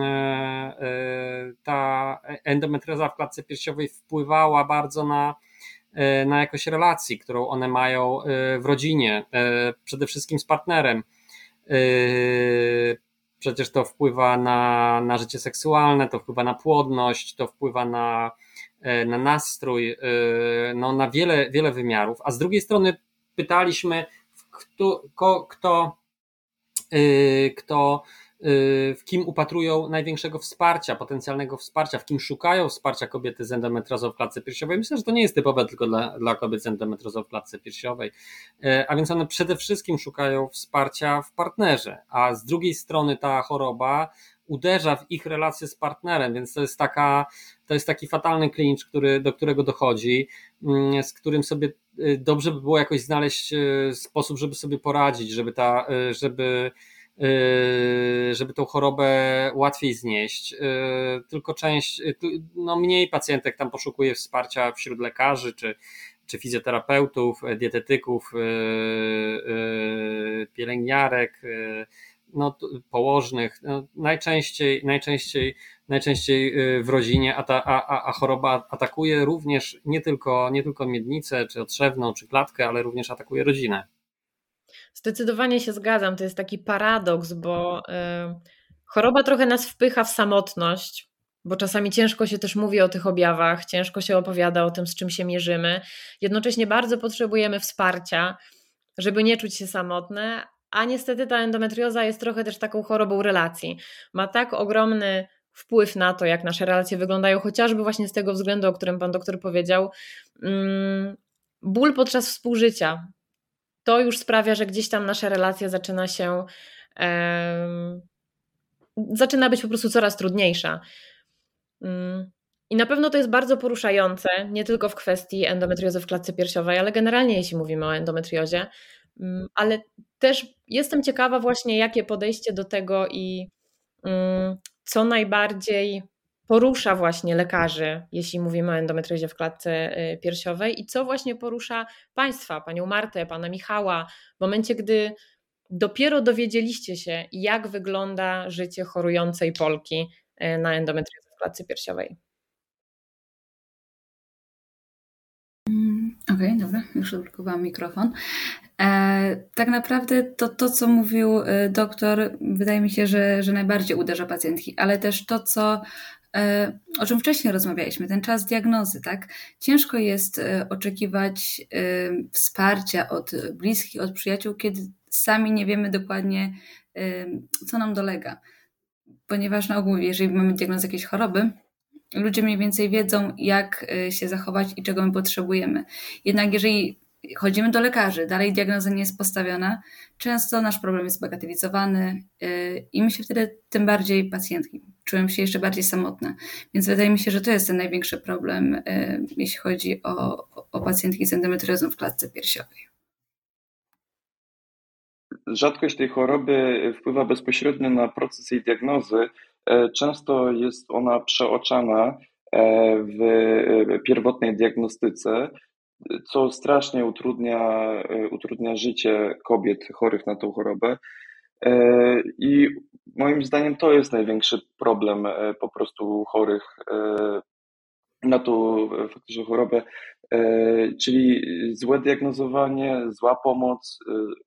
ta endometrioza w klatce piersiowej wpływała bardzo na E, na jakość relacji, którą one mają e, w rodzinie, e, przede wszystkim z partnerem. Przecież to wpływa na, na życie seksualne, to wpływa na płodność, to wpływa na, na nastrój, no, na wiele, wiele wymiarów. A z drugiej strony pytaliśmy, kto, kto, kto, kto w kim upatrują największego wsparcia, potencjalnego wsparcia, w kim szukają wsparcia kobiety z endometriozą w klatce piersiowej. Myślę, że to nie jest typowe tylko dla, dla kobiet z endometriozą w klatce piersiowej, e, a więc one przede wszystkim szukają wsparcia w partnerze, a z drugiej strony ta choroba uderza w ich relacje z partnerem, więc to jest taka, to jest taki fatalny klincz, który, do którego dochodzi, mm, z którym sobie dobrze by było jakoś znaleźć e, sposób, żeby sobie poradzić, żeby ta, żeby Yy, żeby tą chorobę łatwiej znieść. Tylko część, no mniej pacjentek tam poszukuje wsparcia wśród lekarzy czy, czy fizjoterapeutów, dietetyków, pielęgniarek, no, położnych. No, najczęściej, najczęściej, najczęściej w rodzinie, a, ta, a, a choroba atakuje również nie tylko, nie tylko miednicę, czy otrzewną, czy klatkę, ale również atakuje rodzinę. Zdecydowanie się zgadzam. To jest taki paradoks, bo y, choroba trochę nas wpycha w samotność, bo czasami ciężko się też mówi o tych objawach, ciężko się opowiada o tym, z czym się mierzymy. Jednocześnie bardzo potrzebujemy wsparcia, żeby nie czuć się samotne, a niestety ta endometrioza jest trochę też taką chorobą relacji. Ma tak ogromny wpływ na to, jak nasze relacje wyglądają, chociażby właśnie z tego względu, o którym pan doktor powiedział. Mm, ból podczas współżycia, to już sprawia, że gdzieś tam nasza relacja zaczyna się, um, zaczyna być po prostu coraz trudniejsza. Um, I na pewno to jest bardzo poruszające, nie tylko w kwestii endometriozy w klatce piersiowej, ale generalnie jeśli mówimy o endometriozie. Um, ale też jestem ciekawa właśnie, jakie podejście do tego i co najbardziej porusza właśnie lekarzy, jeśli mówimy o endometriozie w klatce y, piersiowej i co właśnie porusza Państwa, Panią Martę, Pana Michała, w momencie, gdy dopiero dowiedzieliście się, jak wygląda życie chorującej Polki y, na endometriozę w klatce piersiowej. Okej, okay, dobra, już odblokowałam mikrofon. E, tak naprawdę to, to, co mówił y, doktor, wydaje mi się, że, że najbardziej uderza pacjentki, ale też to, co E, o czym wcześniej rozmawialiśmy, ten czas diagnozy, tak? Ciężko jest e, oczekiwać e, wsparcia od bliskich, od przyjaciół, kiedy sami nie wiemy dokładnie, co nam dolega. Ponieważ na ogół, jeżeli mamy diagnozę jakiejś choroby, ludzie mniej więcej wiedzą, jak się zachować i czego my potrzebujemy. Jednak jeżeli chodzimy do lekarzy, dalej diagnoza nie jest postawiona, często nasz problem jest bagatelizowany y, i my się wtedy tym bardziej pacjentki czują się jeszcze bardziej samotne. Więc wydaje mi się, że to jest ten największy problem, y, jeśli chodzi o, o pacjentki z endometriozą w klatce piersiowej. Rzadkość tej choroby wpływa bezpośrednio na proces jej diagnozy. E, często jest ona przeoczana e, w pierwotnej diagnostyce, co strasznie utrudnia, e, utrudnia życie kobiet chorych na tą chorobę. E, I moim zdaniem to jest największy problem e, po prostu chorych na tą faktycznie chorobę, czyli złe diagnozowanie, zła pomoc,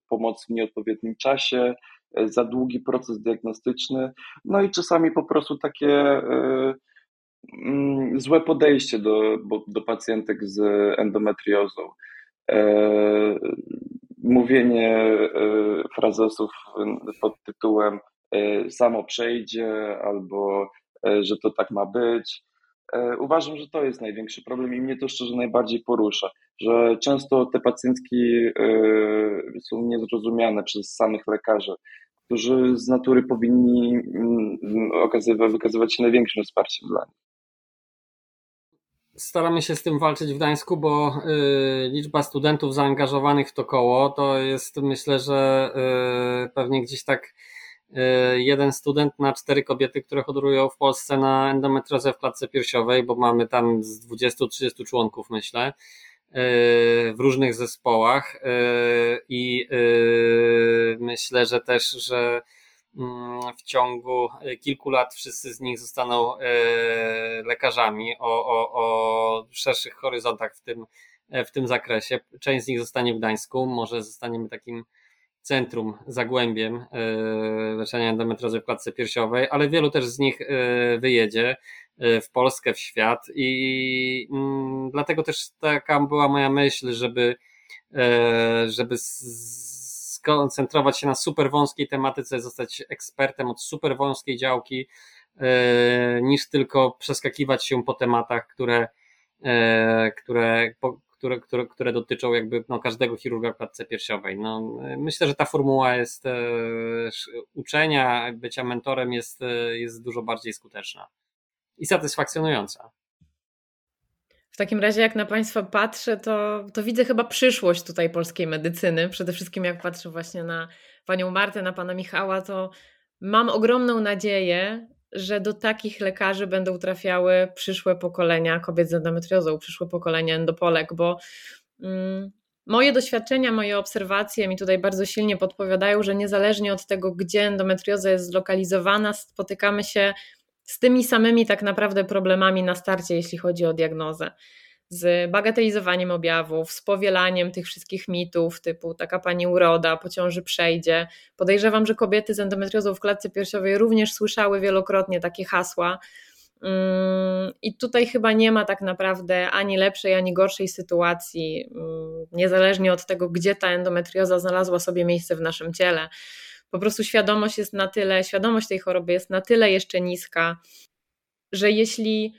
pomoc w nieodpowiednim czasie, za długi proces diagnostyczny, no i czasami po prostu takie Mm, złe podejście do, do pacjentek z endometriozą. E, mówienie e, frazesów pod tytułem e, samo przejdzie albo że to tak ma być. Uważam, że to jest największy problem i mnie to szczerze najbardziej porusza, że często te pacjentki są niezrozumiane przez samych lekarzy, którzy z natury powinni mm, okazywać, wykazywać się największym wsparciem dla nich. Staramy się z tym walczyć w Gdańsku, bo y, liczba studentów zaangażowanych w to koło to jest myślę, że y, pewnie gdzieś tak y, jeden student na cztery kobiety, które chorują w Polsce na endometriozę w klatce piersiowej, bo mamy tam z 20-30 członków myślę w różnych zespołach i myślę, że też, że Mm, w ciągu e, kilku lat wszyscy z nich zostaną e, lekarzami o, o, o szerszych horyzontach w tym, e, w tym zakresie. Część z nich zostanie w Gdańsku, może zostaniemy takim centrum, zagłębiem leczenia endometriozy w klatce piersiowej, ale wielu też z nich wyjedzie w Polskę, w świat i mm, dlatego też taka była moja myśl, żeby żeby z, skoncentrować się na super wąskiej tematyce, zostać ekspertem od super wąskiej działki, e, niż tylko przeskakiwać się po tematach, które, e, które, które, które, które dotyczą jakby no, każdego chirurga w klatce piersiowej. No, myślę, że ta formuła jest e, uczenia, bycia mentorem jest, jest dużo bardziej skuteczna i satysfakcjonująca. W takim razie, jak na Państwa patrzę, to, to widzę chyba przyszłość tutaj polskiej medycyny. Przede wszystkim, jak patrzę właśnie na Panią Martę, na Pana Michała, to mam ogromną nadzieję, że do takich lekarzy będą trafiały przyszłe pokolenia kobiet z endometriozą, przyszłe pokolenia endopolek, bo mm, moje doświadczenia, moje obserwacje mi tutaj bardzo silnie podpowiadają, że niezależnie od tego, gdzie endometrioza jest zlokalizowana, spotykamy się z tymi samymi tak naprawdę problemami na starcie, jeśli chodzi o diagnozę. Z bagatelizowaniem objawów, z powielaniem tych wszystkich mitów, typu taka pani uroda, po ciąży przejdzie. Podejrzewam, że kobiety z endometriozą w klatce piersiowej również słyszały wielokrotnie takie hasła. Mm, I tutaj chyba nie ma tak naprawdę ani lepszej, ani gorszej sytuacji, mm, niezależnie od tego, gdzie ta endometrioza znalazła sobie miejsce w naszym ciele po prostu świadomość jest na tyle, świadomość tej choroby jest na tyle jeszcze niska, że jeśli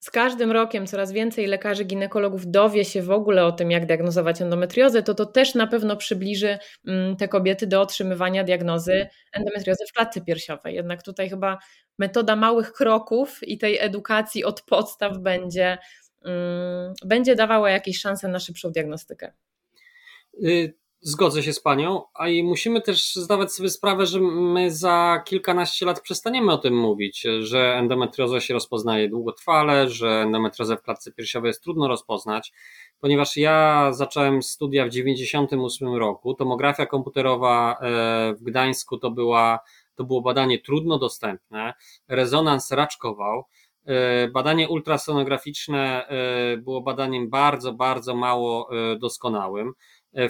z każdym rokiem coraz więcej lekarzy ginekologów dowie się w ogóle o tym, jak diagnozować endometriozę, to to też na pewno przybliży mm, te kobiety do otrzymywania diagnozy endometriozy w klatce piersiowej. Jednak tutaj chyba metoda małych kroków i tej edukacji od podstaw będzie, mm, będzie dawała jakieś szanse na szybszą diagnostykę. Zgodzę się z panią, a i musimy też zdawać sobie sprawę, że my za kilkanaście lat przestaniemy o tym mówić, że endometrioza się rozpoznaje długotrwale, że endometriozę w klatce piersiowej jest trudno rozpoznać, ponieważ ja zacząłem studia w 98 roku. Tomografia komputerowa e, w Gdańsku to była to było badanie trudno dostępne, rezonans raczkował. E, badanie ultrasonograficzne e, było badaniem bardzo, bardzo mało doskonałym.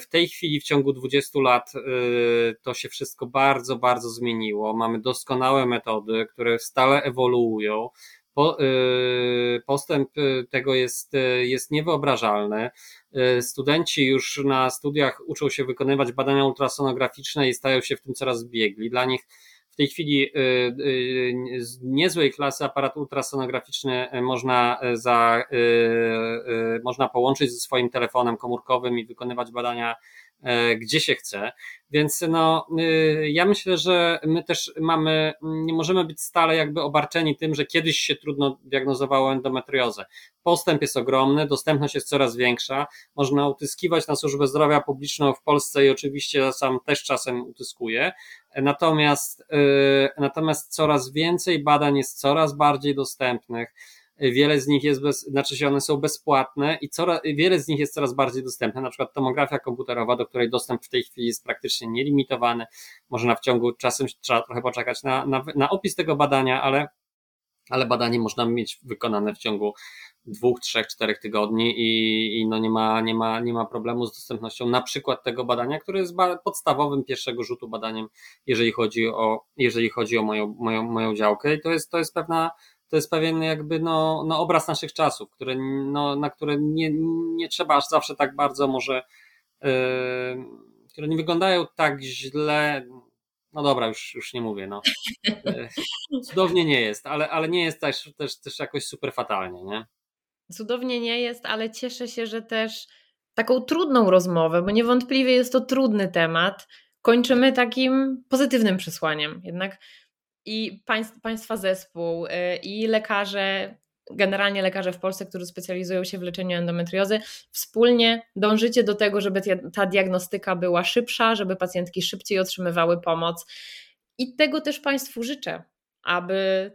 W tej chwili, w ciągu 20 lat, y, to się wszystko bardzo, bardzo zmieniło. Mamy doskonałe metody, które stale ewoluują. Y, postęp tego jest, jest niewyobrażalny. Y, studenci już na studiach uczą się wykonywać badania ultrasonograficzne i stają się w tym coraz biegli. Dla nich w tej chwili z niezłej klasy aparat ultrasonograficzny można za, można połączyć ze swoim telefonem komórkowym i wykonywać badania gdzie się chce. Więc no, y, ja myślę, że my też mamy, nie możemy być stale jakby obarczeni tym, że kiedyś się trudno diagnozowało endometriozę. Postęp jest ogromny, dostępność jest coraz większa, można utyskiwać na służbę zdrowia publiczną w Polsce i oczywiście sam też czasem utyskuję. Natomiast, y, natomiast coraz więcej badań jest coraz bardziej dostępnych. Wiele z nich jest bez, znaczy się one są bezpłatne i coraz, wiele z nich jest coraz bardziej dostępne, na przykład tomografia komputerowa, do której dostęp w tej chwili jest praktycznie nielimitowany, można w ciągu czasem trzeba trochę poczekać na, na, na opis tego badania, ale, ale badanie można mieć wykonane w ciągu dwóch, trzech, czterech tygodni i, i no nie, ma, nie, ma, nie ma problemu z dostępnością na przykład tego badania, które jest podstawowym pierwszego rzutu badaniem, jeżeli chodzi o, jeżeli chodzi o moją, moją, moją działkę i to jest, to jest pewna to jest pewien jakby no, no obraz naszych czasów, które, no, na które nie, nie trzeba aż zawsze tak bardzo może, yy, które nie wyglądają tak źle. No dobra, już, już nie mówię. No. Yy, cudownie nie jest, ale, ale nie jest też, też, też jakoś super fatalnie. Nie? Cudownie nie jest, ale cieszę się, że też taką trudną rozmowę, bo niewątpliwie jest to trudny temat, kończymy takim pozytywnym przesłaniem. Jednak i państwa zespół, y, i lekarze, generalnie lekarze w Polsce, którzy specjalizują się w leczeniu endometriozy, wspólnie dążycie do tego, żeby ta diagnostyka była szybsza, żeby pacjentki szybciej otrzymywały pomoc. I tego też Państwu życzę, aby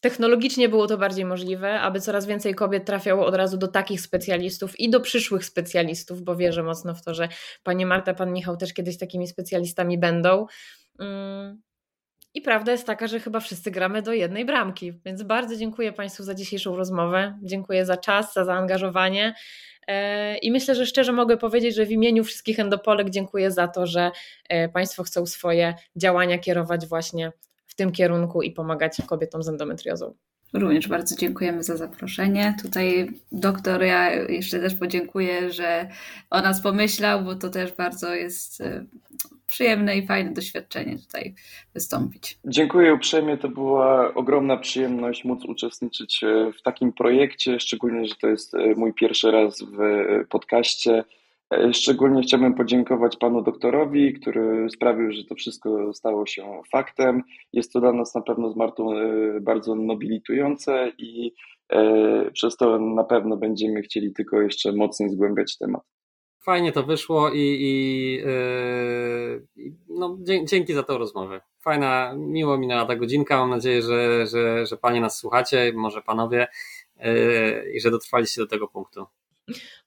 technologicznie było to bardziej możliwe, aby coraz więcej kobiet trafiało od razu do takich specjalistów i do przyszłych specjalistów, bo wierzę mocno w to, że pani Marta, pan Michał też kiedyś takimi specjalistami będą. I prawda jest taka, że chyba wszyscy gramy do jednej bramki. Więc bardzo dziękuję Państwu za dzisiejszą rozmowę. Dziękuję za czas, za zaangażowanie. E, I myślę, że szczerze mogę powiedzieć, że w imieniu wszystkich endopolek dziękuję za to, że e, Państwo chcą swoje działania kierować właśnie w tym kierunku i pomagać kobietom z endometriozą. Również bardzo dziękujemy za zaproszenie. Tutaj doktor, ja jeszcze też podziękuję, że o nas pomyślał, bo to też bardzo jest e, przyjemne i fajne doświadczenie tutaj wystąpić. Dziękuję uprzejmie, to była ogromna przyjemność móc uczestniczyć e, w takim projekcie, szczególnie, że to jest e, mój pierwszy raz w podcaście. Szczególnie chciałbym podziękować panu doktorowi, który sprawił, że to wszystko stało się faktem. Jest to dla nas na pewno z Martą e, bardzo nobilitujące i e, przez to na pewno będziemy chcieli tylko jeszcze mocniej zgłębiać temat. Fajnie to wyszło i, i yy, no, dzięki za tą rozmowę. Fajna, miło minęła ta godzinka. Mam nadzieję, że, że, że panie nas słuchacie, może panowie, yy, i że dotrwaliście do tego punktu.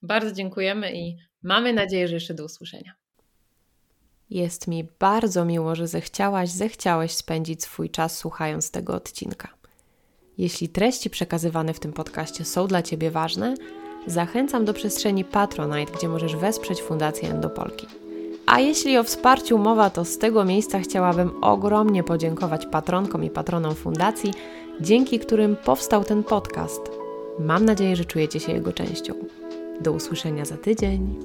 Bardzo dziękujemy i mamy nadzieję, że jeszcze do usłyszenia. Jest mi bardzo miło, że zechciałaś, zechciałeś spędzić swój czas słuchając tego odcinka. Jeśli treści przekazywane w tym podcaście są dla Ciebie ważne, zachęcam do przestrzeni Patronite, gdzie możesz wesprzeć Fundację Endopolki. A jeśli o wsparciu mowa, to z tego miejsca chciałabym ogromnie podziękować patronkom i patronom fundacji, dzięki którym powstał ten podcast. Mam nadzieję, że czujecie się jego częścią. Do usłyszenia za tydzień.